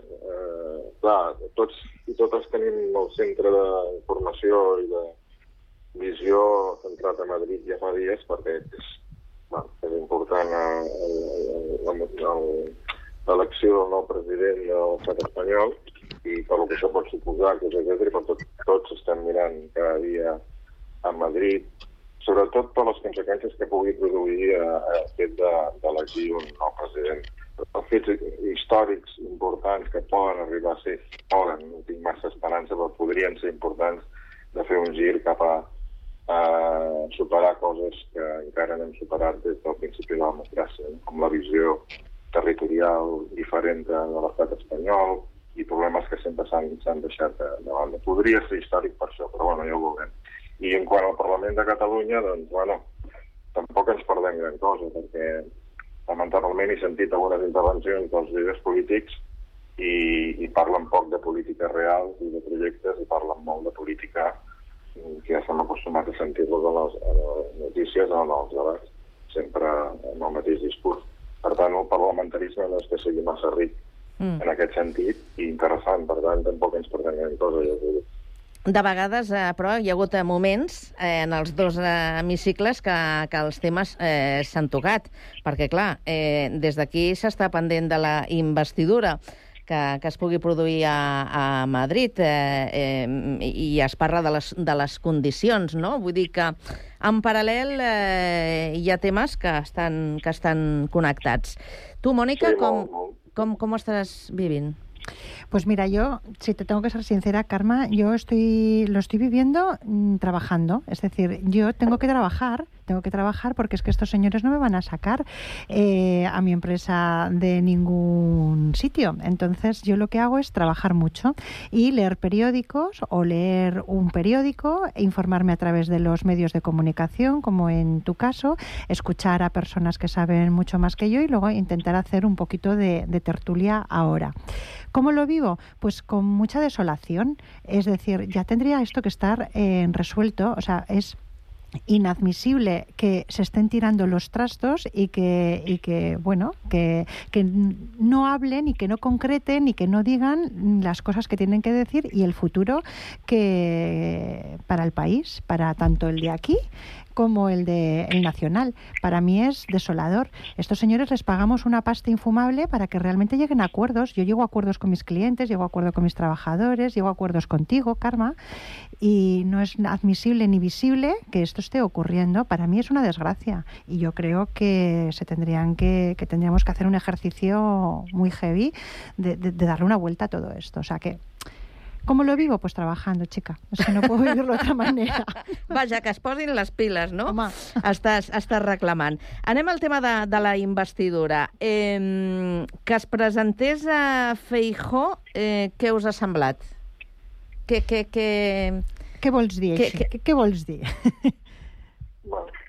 eh, clar, tots i totes tenim el centre d'informació i de visió centrat a Madrid ja fa dies perquè és, bueno, és important eh, el- el- el- l'elecció del nou president de l'estat espanyol i per lo que això pot suposar, que és etcètera, i per tot, tots estem mirant cada dia a Madrid, sobretot per les conseqüències que pugui produir eh, el fet de- d'elegir un nou president. Els fets històrics importants que poden arribar a ser, poden, no tinc massa esperança, però podrien ser importants de fer un gir cap a, a superar coses que encara no hem superat des del principi de la democràcia, com la visió territorial diferent de, de l'estat espanyol i problemes que sempre s'han deixat de, de banda. Podria ser històric per això, però bueno, ja ho veurem. I en quant al Parlament de Catalunya, doncs, bueno, tampoc ens perdem gran cosa, perquè lamentablement he sentit algunes intervencions dels líders polítics i, i parlen poc de política real i de projectes i parlen molt de política ja estem acostumats a sentir-los en, les, en les notícies o en els debats, sempre amb el mateix discurs. Per tant, el parlamentarisme no és que sigui massa ric Mm. en aquest sentit i interessant, per tant, tampoc ens perdem gran cosa, ho dic. De vegades, eh, però, hi ha hagut eh, moments eh, en els dos eh, hemicicles que, que els temes eh, s'han tocat, perquè, clar, eh, des d'aquí s'està pendent de la investidura que, que es pugui produir a, a Madrid eh, eh, i es parla de les, de les condicions, no? Vull dir que en paral·lel eh, hi ha temes que estan, que estan connectats. Tu, Mònica, Sí, com, com, com ho estàs vivint? Pues mira, yo, si te tengo que ser sincera, Karma, yo estoy, lo estoy viviendo mm, trabajando. Es decir, yo tengo que trabajar, tengo que trabajar porque es que estos señores no me van a sacar eh, a mi empresa de ningún sitio. Entonces, yo lo que hago es trabajar mucho y leer periódicos o leer un periódico, e informarme a través de los medios de comunicación, como en tu caso, escuchar a personas que saben mucho más que yo y luego intentar hacer un poquito de, de tertulia ahora. ¿Cómo lo vivo? Pues con mucha desolación. Es decir, ya tendría esto que estar eh, resuelto. O sea, es inadmisible que se estén tirando los trastos y que, y que bueno, que, que no hablen y que no concreten y que no digan las cosas que tienen que decir y el futuro que para el país, para tanto el de aquí como el de el nacional. Para mí es desolador. Estos señores les pagamos una pasta infumable para que realmente lleguen a acuerdos. Yo llego a acuerdos con mis clientes, llego a acuerdos con mis trabajadores, llego a acuerdos contigo, Karma, y no es admisible ni visible que esto esté ocurriendo. Para mí es una desgracia y yo creo que se tendrían que, que tendríamos que hacer un ejercicio muy heavy de, de- de darle una vuelta a todo esto. O sea que ¿Cómo lo vivo? Pues trabajando, chica. Es que no puedo vivirlo de otra manera. Vaja, que es posin les piles, no? Home. Estàs, estàs reclamant. Anem al tema de, de la investidura. Eh, que es presentés a Feijó, eh, què us ha semblat? Què, què, què... Què vols dir, Què- així? Què, què vols dir?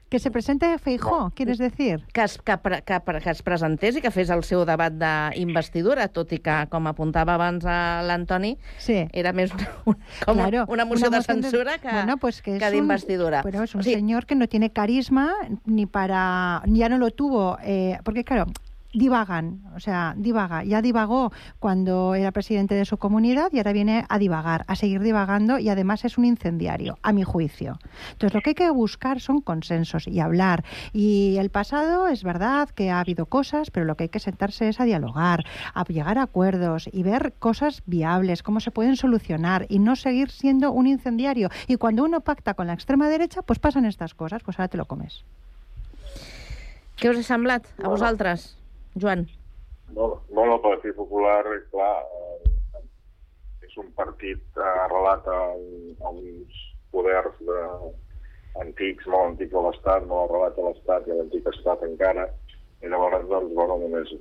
Que se presente Feijó, ¿quieres decir? Que es, que, que, que es presentés i que fes el seu debat d'investidura, tot i que, com apuntava abans a l'Antoni, sí. era més una, una, com Claro, una moció una de moción de- censura que, bueno, pues que que d'investidura. Pero es un O señor que no tiene carisma ni para... Ya no lo tuvo, eh, porque claro, divagan, o sea, divaga. Ya divagó cuando era presidente de su comunidad y ahora viene a divagar, a seguir divagando y además es un incendiario, a mi juicio. Entonces lo que hay que buscar son consensos y hablar. Y el pasado es verdad que ha habido cosas, pero lo que hay que sentarse es a dialogar, a llegar a acuerdos y ver cosas viables, cómo se pueden solucionar y no seguir siendo un incendiario. Y cuando uno pacta con la extrema derecha, pues pasan estas cosas, pues ahora te lo comes. Què us ha semblat a vosaltres, Joan? Bueno, bueno, el Partit Popular, clar, eh, és un partit arrelat a, a uns poders de, antics, molt antics de l'Estat, molt arrelat a l'Estat i a l'antic Estat encara, i llavors, doncs, bueno, només,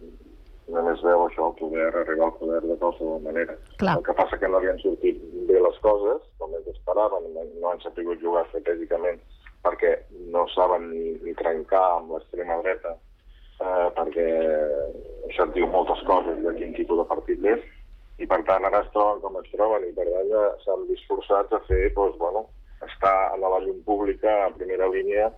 només veu això, el poder, arribar al poder de qualsevol manera. Clar. El que passa que no han sortit bé les coses, com ells esperaven, no, no han sabut jugar estratègicament perquè no saben ni, ni trencar amb l'extrema dreta, eh, perquè això et diu moltes coses de quin tipus de partit és, i per tant ara es troben com es troben, i per tant s'han disforçat a fer, doncs, bueno, estar a la llum pública a primera línia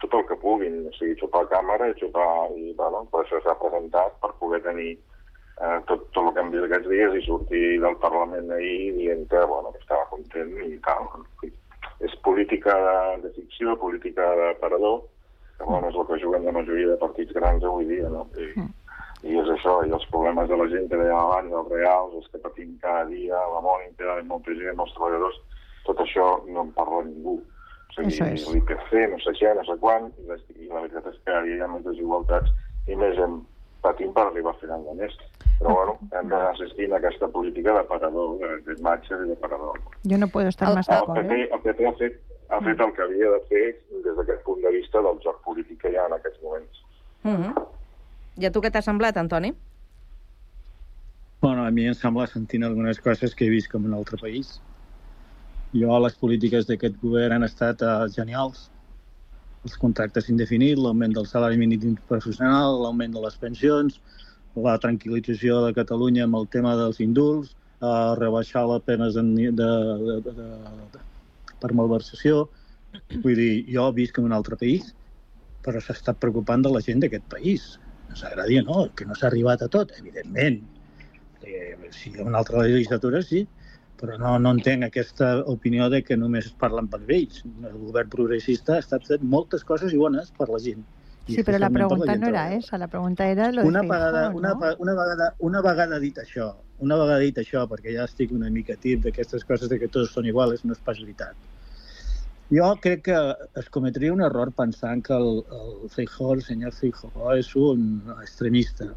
tot el que puguin, o sigui, xupar càmera i xupar, i bueno, per això s'ha presentat, per poder tenir eh, tot, tot el que hem vist aquests dies i sortir del Parlament ahir dient que, bueno, que estava content i tal. És política de, de ficció, política de parador, que, bueno, és el que juguen la majoria de partits grans avui dia, no? I, i és això, i els problemes de la gent que deia abans, els reals, els que patim cada dia, la Mònica, molta gent, els treballadors, tot això no en parla ningú. O sigui, l'IPC, no sé què, no sé quan, i la, i la veritat és que ara hi ha més desigualtats i més gent patint per arribar a final de mes. Però bueno, hem d'assistir a aquesta política de parador, de matxes i de parador. Jo no puedo estar más d'acord. El PP, ¿eh? el PP ha fet, ha fet el que havia de fer des d'aquest punt de vista del joc polític que hi ha en aquests moments. Mm -hmm. I a tu què t'ha semblat, Antoni? Bueno, a mi em sembla sentint algunes coses que he vist com en un altre país. Jo, les polítiques d'aquest govern han estat uh, genials. Els contractes indefinits, l'augment del salari mínim professional, l'augment de les pensions, la tranquil·lització de Catalunya amb el tema dels indults, uh, rebaixar les penes de, de, de, de, de, per malversació. Vull dir, jo visc en un altre país, però s'ha estat preocupant de la gent d'aquest país. Ens agradi o no, que no s'ha arribat a tot, evidentment. Eh, si hi ha una altra legislatura, sí, però no, no entenc aquesta opinió de que només parlen per ells. El govern progressista ha estat fent moltes coses i bones per la gent. Sí, però la pregunta gent no era esa, la pregunta era lo de Una Feijóo, vegada, ¿no? una, una, vegada, una vegada dit això, una vegada dit això, perquè ja estic una mica tip d'aquestes coses de que tots són iguals, no és pas veritat. Jo crec que es cometria un error pensant que el, el Feijó, el senyor Feijó, és un extremista.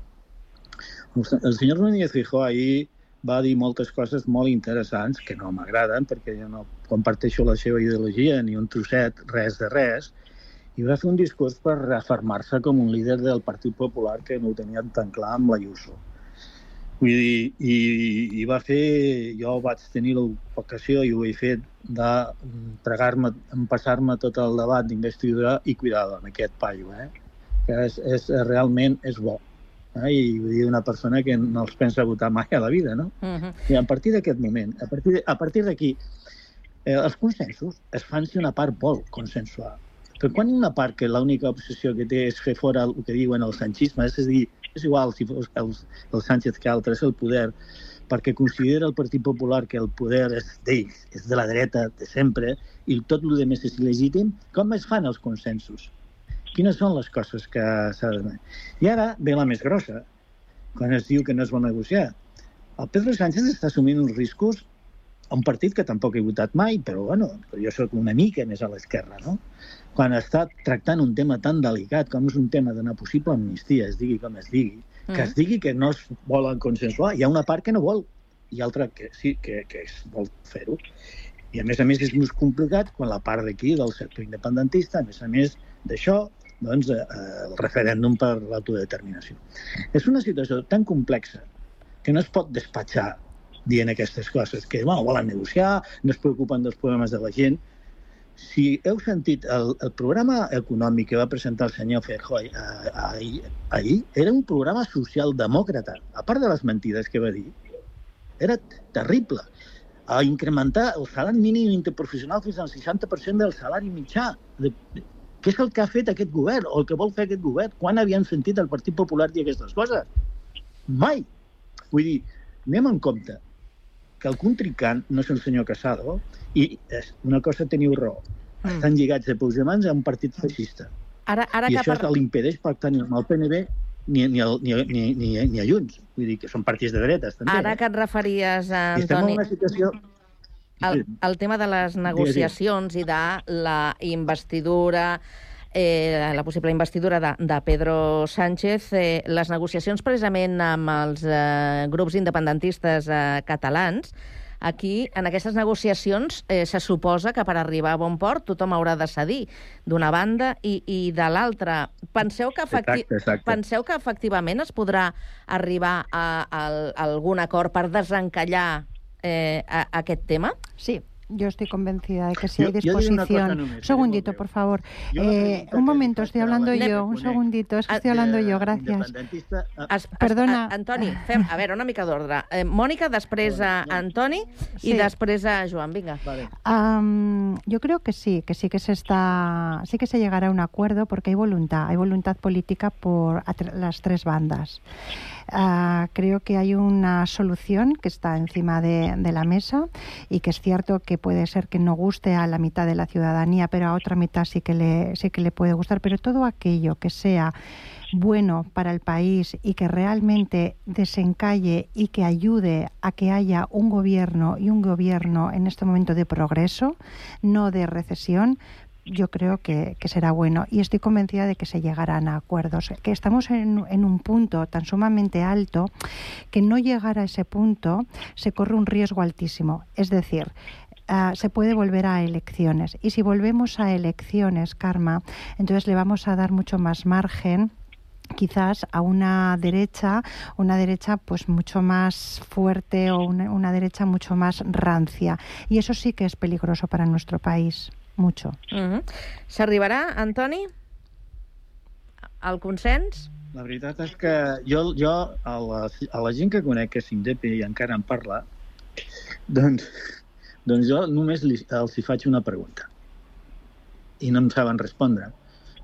El senyor Núñez Feijó ahir va dir moltes coses molt interessants que no m'agraden perquè jo no comparteixo la seva ideologia ni un trosset, res de res, i va fer un discurs per reafirmar-se com un líder del Partit Popular que no ho tenia tan clar amb l'Ayuso. Vull dir, i, i va fer... Jo vaig tenir l'ocasió, i ho he fet, de pregar-me, empassar-me tot el debat d'investidura i cuidado amb aquest paio, eh? que és, és, realment és bo. Eh? I vull dir, una persona que no els pensa votar mai a la vida, no? Mm -hmm. I a partir d'aquest moment, a partir, a partir d'aquí, eh, els consensos es fan si una part vol consensuar. Però quan hi ha una part que l'única obsessió que té és fer fora el que diuen el sanchisme, és a dir, és igual si fos el, el Sánchez que altres el poder, perquè considera el Partit Popular que el poder és d'ells, és de la dreta de sempre, i tot el més és il·legítim, com es fan els consensos? Quines són les coses que s'ha de... I ara ve la més grossa, quan es diu que no es vol negociar. El Pedro Sánchez està assumint uns riscos un partit que tampoc he votat mai, però bueno, jo sóc una mica més a l'esquerra, no? Quan està tractant un tema tan delicat com és un tema d'una possible amnistia, es digui com es digui, que es digui que no es volen consensuar, hi ha una part que no vol i altra que sí, que, que es vol fer-ho. I a més a més és més complicat quan la part d'aquí del sector independentista, a més a més d'això, doncs, eh, el referèndum per l'autodeterminació. És una situació tan complexa que no es pot despatxar dient aquestes coses, que bueno, volen negociar, no es preocupen dels problemes de la gent. Si heu sentit el, el programa econòmic que va presentar el senyor Feijó eh, ahir, ahir, era un programa socialdemòcrata, a part de les mentides que va dir, era terrible. A incrementar el salari mínim interprofessional fins al 60% del salari mitjà. De, de, què és el que ha fet aquest govern o el que vol fer aquest govern? Quan havien sentit el Partit Popular dir aquestes coses? Mai. Vull dir, anem en compte que el contrincant no és el senyor Casado i és una cosa teniu raó. Mm. Estan lligats de peus i mans a un partit feixista. Ara, ara I que això par... l'impedeix pactar ni amb el PNB ni, ni, el, ni, ni, ni, ni a Junts. Vull dir que són partits de dretes, també. Ara eh? que et referies, a I estem en Antoni, una situació... el, el tema de les negociacions i de la investidura eh, la possible investidura de, de Pedro Sánchez, eh, les negociacions precisament amb els eh, grups independentistes eh, catalans, Aquí, en aquestes negociacions, eh, se suposa que per arribar a bon port tothom haurà de cedir d'una banda i, i de l'altra. Penseu, que efecti... exacte, exacte. Penseu que efectivament es podrà arribar a, a, a algun acord per desencallar eh, a, a aquest tema? Sí, Yo estoy convencida de que si yo, hay disposición. un segundito, por favor. Eh, un momento, estoy hablando yo. Un segundito, es que estoy hablando yo, gracias. Es, Perdona. Antoni, fem, a veure, una mica d'ordre. Eh, Mònica, després a Antoni sí. i després a Joan. Vinga. Vale. Um, yo creo que sí, que sí que se está, sí que se llegará a un acuerdo porque hay voluntad, hay voluntad política por las tres bandas. Uh, creo que hay una solución que está encima de, de, la mesa y que es cierto que puede ser que no guste a la mitad de la ciudadanía, pero a otra mitad sí que le, sí que le puede gustar. Pero todo aquello que sea bueno para el país y que realmente desencalle y que ayude a que haya un gobierno y un gobierno en este momento de progreso, no de recesión, yo creo que, que, será bueno y estoy convencida de que se llegarán a acuerdos. Que estamos en, un punto tan sumamente alto que no llegar a ese punto se corre un riesgo altísimo. Es decir, Uh, se puede volver a elecciones. Y si volvemos a elecciones, Karma, entonces le vamos a dar mucho más margen quizás a una derecha, una derecha pues mucho más fuerte o una, una derecha mucho más rancia. Y eso sí que es peligroso para nuestro país. Mucho. Uh -huh. S'arribarà, Antoni, al consens? La veritat és que jo, jo a, la, a la gent que conec que s'indep i encara en parla, doncs, doncs jo només li, els hi faig una pregunta. I no em saben respondre.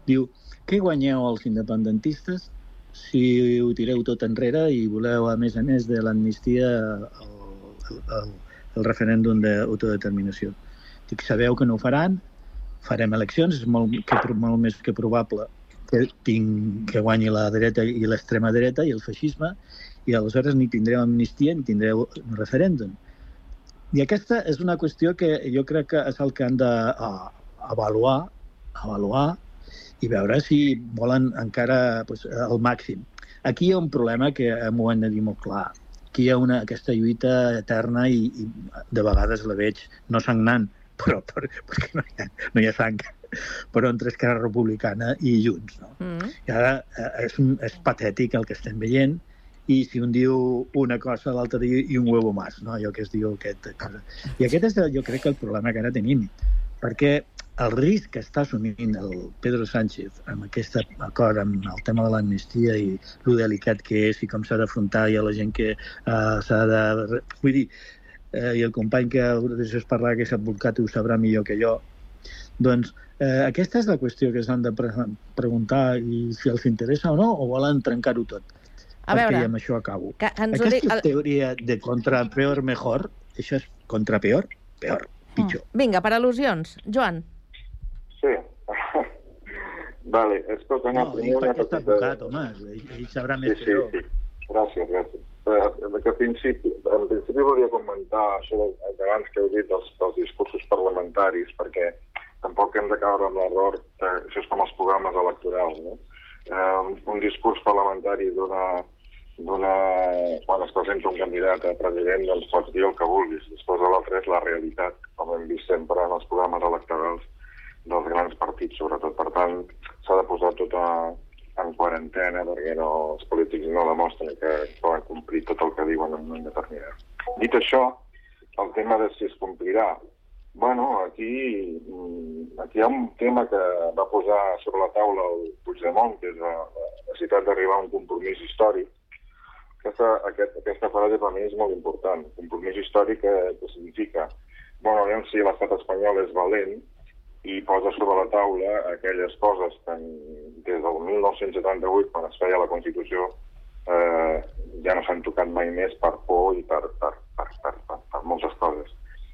Diu, què guanyeu els independentistes si ho tireu tot enrere i voleu, a més a més de l'amnistia, el, el, el, el referèndum d'autodeterminació? Dic, sabeu que no ho faran, farem eleccions, és molt, que, molt més que probable que, tinc, que guanyi la dreta i l'extrema dreta i el feixisme, i aleshores ni tindreu amnistia ni tindreu un referèndum. I aquesta és una qüestió que jo crec que és el que han d'avaluar avaluar i veure si volen encara pues, el màxim. Aquí hi ha un problema que m'ho han de dir molt clar. Aquí hi ha una, aquesta lluita eterna i, i de vegades la veig no sagnant, però per, perquè no hi, ha, no hi ha sang però entre Esquerra Republicana i Junts. No? Mm. I ara eh, és, és patètic el que estem veient i si un diu una cosa, l'altre diu i un huevo más, no? allò que es diu aquest cosa. I aquest és, jo crec, que el problema que ara tenim, perquè el risc que està assumint el Pedro Sánchez amb aquest acord, amb el tema de l'amnistia i lo delicat que és i com s'ha d'afrontar i a la gent que uh, s'ha de... Vull dir, eh, i el company que després parlar, que és advocat, ho sabrà millor que jo. Doncs eh, aquesta és la qüestió que s'han de pre preguntar i si els interessa o no, o volen trencar-ho tot. A Perquè veure, amb això acabo. Que ens Aquesta dic... teoria de contra peor mejor, això és contra peor, peor, pitjor. Mm. Vinga, per al·lusions. Joan. Sí. vale, escolta, no, no primer... No, està advocat, home, ell, ell sabrà més sí, que jo. Sí, sí. Gràcies, gràcies. Eh, que principi, en principi volia comentar això d'abans que heu dit dels, dels discursos parlamentaris, perquè tampoc hem de caure en l'error, això és com els programes electorals, no? Eh, un discurs parlamentari d'una... quan es presenta un candidat a president, doncs pots dir el que vulguis. Després de l'altre és la realitat, com hem vist sempre en els programes electorals dels grans partits, sobretot. Per tant, s'ha de posar tota, en quarantena perquè no, els polítics no demostren que poden complir tot el que diuen en un determinat. Dit això, el tema de si es complirà. Bueno, aquí, mm, aquí hi ha un tema que va posar sobre la taula el Puigdemont, que és la, la necessitat d'arribar a un compromís històric. Aquesta, aquest, aquesta frase per mi és molt important. Compromís històric que, que significa, bueno, aviam si l'estat espanyol és valent, i posa sobre la taula aquelles coses que des del 1978, quan es feia la Constitució, eh, ja no s'han tocat mai més per por i per, per, per, per, per, per moltes coses.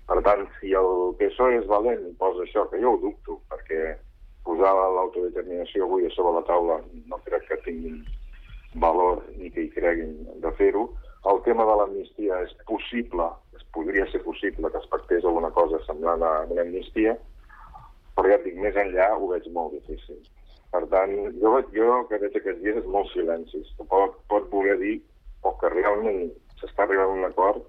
Per tant, si el PSOE és valent i posa això, que jo ho dubto, perquè posar l'autodeterminació avui a sobre la taula no crec que tinguin valor ni que hi creguin de fer-ho. El tema de l'amnistia és possible, es podria ser possible que es pactés alguna cosa semblant a una amnistia, però ja et dic, més enllà ho veig molt difícil. Per tant, jo, jo que veig aquests dies és molt silencis. Pot, pot voler dir o que realment s'està arribant a un acord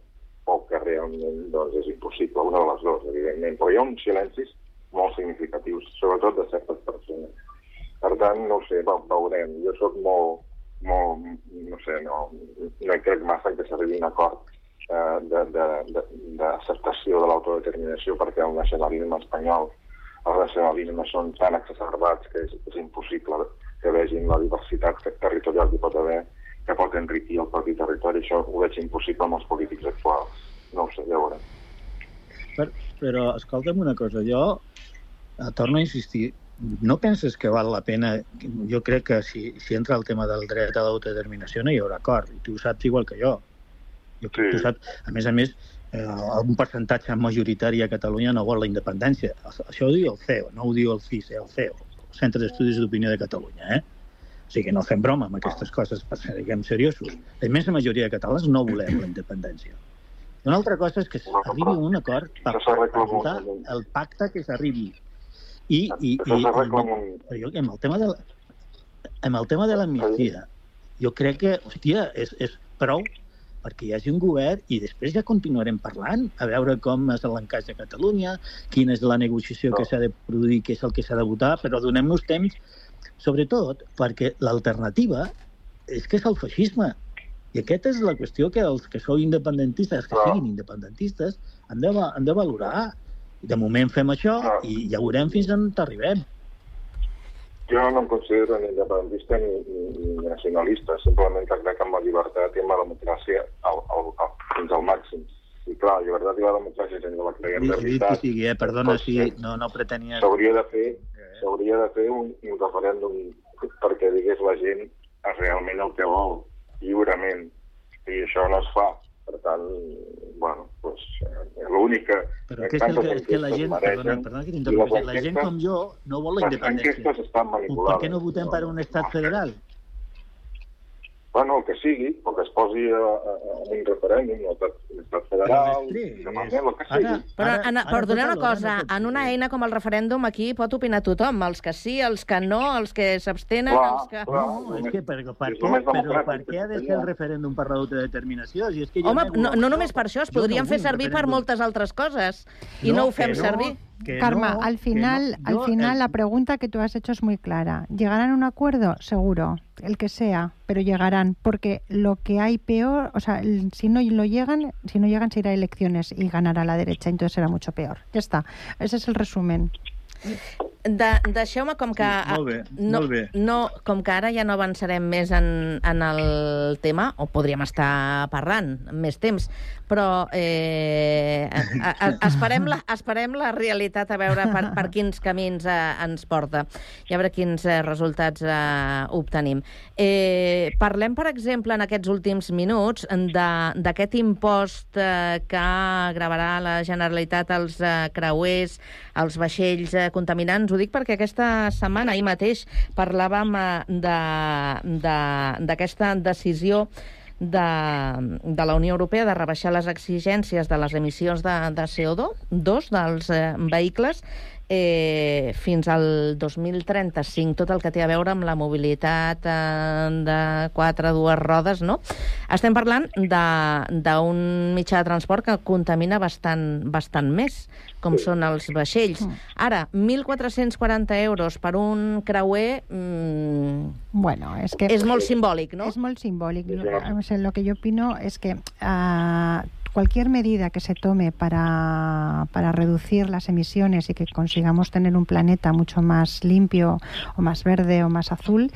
o que realment doncs, és impossible, una de les dues, evidentment. Però hi ha uns silencis molt significatius, sobretot de certes persones. Per tant, no sé, veurem. Jo sóc molt, molt no sé, no, no crec massa que s'arribi un acord eh, d'acceptació de, de, de, de l'autodeterminació perquè el nacionalisme espanyol els nacionalismes són tan exacerbats que és, és impossible que vegin la diversitat territorial que pot haver, que pot enriquir el propi territori. Això ho veig impossible amb els polítics actuals. No ho sé, ja veurem. Per, però, escolta'm una cosa, jo eh, torno a insistir, no penses que val la pena... Jo crec que si, si entra el tema del dret a l'autodeterminació no hi haurà acord, i tu ho saps igual que jo. Jo sí. tu saps, a més a més, eh, un percentatge majoritari a Catalunya no vol la independència. Això ho diu el CEO, no ho diu el CISE, el CEO, el Centre d'Estudis d'Opinió de Catalunya. Eh? O sigui, no fem broma amb aquestes coses, per ser, diguem, seriosos. La immensa majoria de catalans no volem la independència. Una altra cosa és que s'arribi a un acord per, per votar el pacte que s'arribi. I, i, i, i, i, amb el tema de la, amb el tema de l'amnistia, jo crec que, hòstia, és, és prou perquè hi hagi un govern i després ja continuarem parlant a veure com és l'encaix de Catalunya, quina és la negociació no. que s'ha de produir, què és el que s'ha de votar, però donem-nos temps, sobretot perquè l'alternativa és que és el feixisme. I aquesta és la qüestió que els que sou independentistes, que no. siguin independentistes, han de, han de valorar. De moment fem això no. i ja veurem fins on arribem jo no em considero ni independentista ni, ni, ni nacionalista, simplement que crec en la llibertat i en la democràcia al, al, al, fins al màxim. I clar, la llibertat i la democràcia, si no la creiem de veritat... Sí, sí, eh? perdona, si no, no pretenia... S'hauria de fer, s'hauria de fer un, un referèndum perquè digués la gent realment el que vol, lliurement. I això no es fa. Per tant, bueno, pues, eh, l'únic que... Però que és, que, és que la gent, perdona, perdona que t'interrompi, la gent com jo no vol la independència. Per què no votem per un estat federal? Bueno, el que sigui, o que es posi a, a, a un referèndum, o l'estat federal, demanem el que sigui. Ara, però, ara, Anna, per donar una cosa, en una eina com el referèndum aquí pot opinar tothom, els que sí, els que no, els que s'abstenen, els que... Clar, no, és que per, per, per, què, però per què ha de ser el referèndum per l'autodeterminació? Si és que Home, no, no només per això, es podrien fer servir per moltes altres coses, i no, no ho fem servir. Karma, al final, al final la pregunta que tú has hecho es muy clara. ¿Llegarán a un acuerdo? Seguro, el que sea, pero llegarán, porque lo que hay peor, o sea, si no lo llegan, si no llegan se irá a elecciones y ganará la derecha, entonces será mucho peor. Ya está, ese es el resumen. De, Deixeu-me, com que... Sí, molt bé, no, molt bé. No, com que ara ja no avançarem més en, en el tema, o podríem estar parlant més temps, però eh, a, a, esperem, la, esperem la realitat a veure per, per quins camins eh, ens porta i a veure quins eh, resultats eh, obtenim. Eh, parlem, per exemple, en aquests últims minuts d'aquest impost eh, que gravarà la Generalitat als eh, creuers, als vaixells eh, contaminants, ho dic perquè aquesta setmana, ahir mateix, parlàvem d'aquesta de, de, decisió de, de la Unió Europea de rebaixar les exigències de les emissions de, de CO2 dels eh, vehicles eh, fins al 2035, tot el que té a veure amb la mobilitat eh, de quatre, dues rodes, no? Estem parlant d'un mitjà de transport que contamina bastant, bastant més, com són els vaixells. Mm. Ara, 1.440 euros per un creuer... Mmm, bueno, és que... És molt simbòlic, no? És molt simbòlic. Lo que yo opino es que uh, cualquier medida que se tome para, para, reducir las emisiones y que consigamos tener un planeta mucho más limpio o más verde o más azul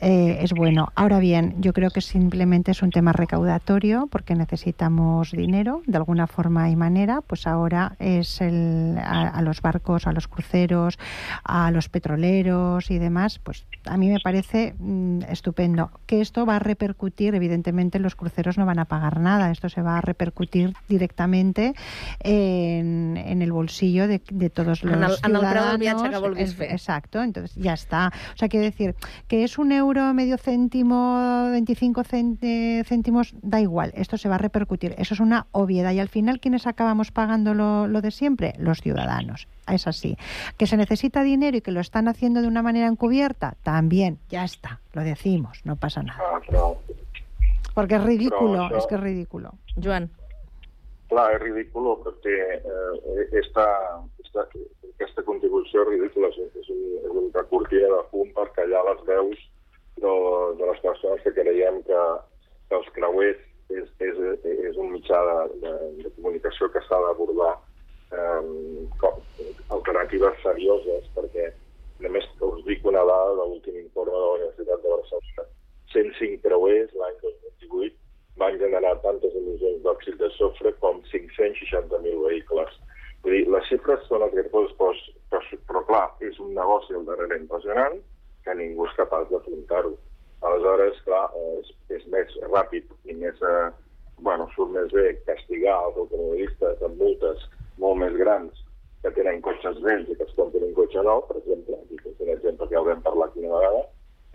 eh, es bueno. Ahora bien, yo creo que simplemente es un tema recaudatorio porque necesitamos dinero de alguna forma y manera. Pues ahora es el, a, los barcos, a los cruceros, a los petroleros y demás. Pues a mí me parece mmm, estupendo. Que esto va a repercutir, evidentemente los cruceros no van a pagar nada, esto se va a repercutir repercutir directamente en, en el bolsillo de, de todos los en el, ciudadanos. En el preu del viatge que vulguis fer. Exacto, entonces ya está. O sea, quiero decir que es un euro, medio céntimo, 25 céntimos, da igual, esto se va a repercutir. Eso es una obviedad. Y al final, ¿quiénes acabamos pagando lo, lo de siempre? Los ciudadanos. Es así. ¿Que se necesita dinero y que lo están haciendo de una manera encubierta? También, ya está, lo decimos, no pasa nada. Ah, Porque es ridículo, es que es ridículo. Joan. Clar, és ridícul perquè eh, esta, esta, aquesta contribució ridícula. És, és, un, és una cortina de fum per callar les veus de, de les persones que creiem que, que els creuers és, és, és un mitjà de, de, de comunicació que s'ha d'abordar eh, com alternatives serioses, perquè només us dic una dada de l'últim informe de la Universitat de Barcelona. 105 creuers l'any 2018 van generar tantes emissions d'òxid de sofre com 560.000 vehicles. Vull dir, les xifres són el que pots, però, però, clar, és un negoci al darrere impressionant que ningú és capaç d'afrontar-ho. Aleshores, clar, és, és més ràpid i més, eh, bueno, surt més bé castigar els automobilistes amb multes molt més grans que tenen cotxes vells i que es compren un cotxe nou, per exemple, i que és un exemple que ja haurem parlat una vegada,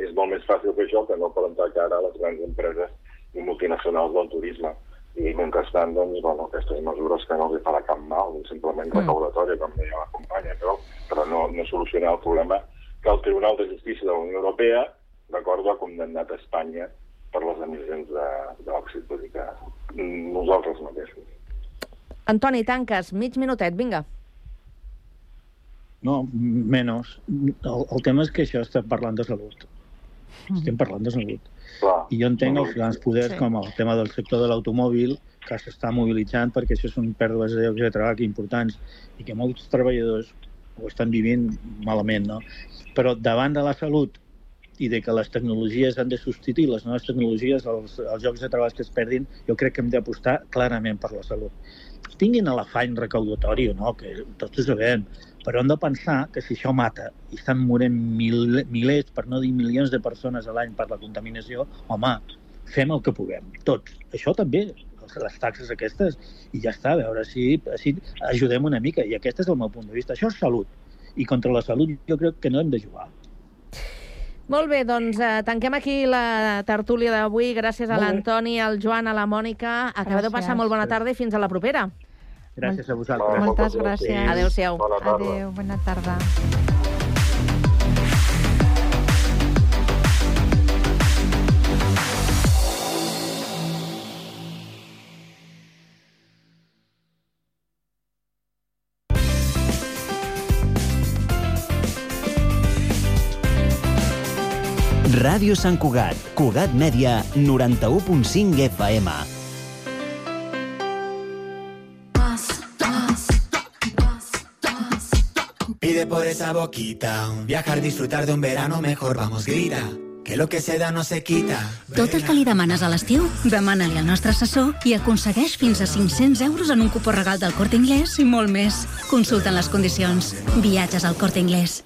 és molt més fàcil fer això que no plantar cara a les grans empreses multinacionals del turisme. I mentrestant, doncs, bueno, aquestes mesures que no els farà cap mal, simplement recaudatòria, com deia la companya, però, però no, no solucionar el problema que el Tribunal de Justícia de la Unió Europea, d'acord, ha condemnat a Espanya per les emissions de- d'òxid, vull dir que nosaltres mateixos. Antoni, tanques, mig minutet, vinga. No, menys. El, el tema és que això estem parlant de salut. Estem parlant de salut. Clar. I jo entenc els grans poders, Sí. com el tema del sector de l'automòbil, que s'està mobilitzant perquè això són pèrdues de llocs de treball importants i que molts treballadors ho estan vivint malament, no? Però davant de la salut i de que les tecnologies han de substituir les noves tecnologies, els, els llocs de treball que es perdin, jo crec que hem d'apostar clarament per la salut. Tinguin l'afany recaudatori o no, que tots ho sabem, però hem de pensar que si això mata i estan morint mil, milers, per no dir milions de persones a l'any per la contaminació, home, fem el que puguem, tots. Això també, les taxes aquestes, i ja està, a veure si, si ajudem una mica. I aquest és el meu punt de vista. Això és salut. I contra la salut jo crec que no hem de jugar. Molt bé, doncs eh, tanquem aquí la tertúlia d'avui. Gràcies a l'Antoni, al Joan, a la Mònica. Acabeu de passar molt bona tarda i fins a la propera. Gràcies a vosaltres. Moltes gràcies. Adéu-siau. Adéu, bona tarda. Ràdio Sant Cugat, Cugat Mèdia, 91.5 FM. Pide por esa boquita, viajar, disfrutar de un verano mejor, vamos, grita. Que lo que se da no se quita. Tot el que li demanes a l'estiu, demana-li al nostre assessor i aconsegueix fins a 500 euros en un cupó regal del Corte Inglés i molt més. Consulta les condicions. Viatges al Corte Inglés.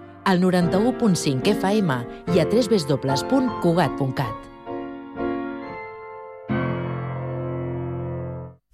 Al 91.5 FM i a www.cugat.cat.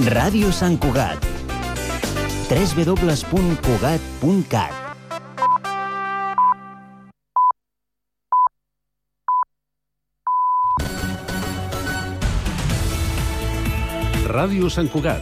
Ràdio Sant Cugat. www.cugat.cat Ràdio Sant Cugat,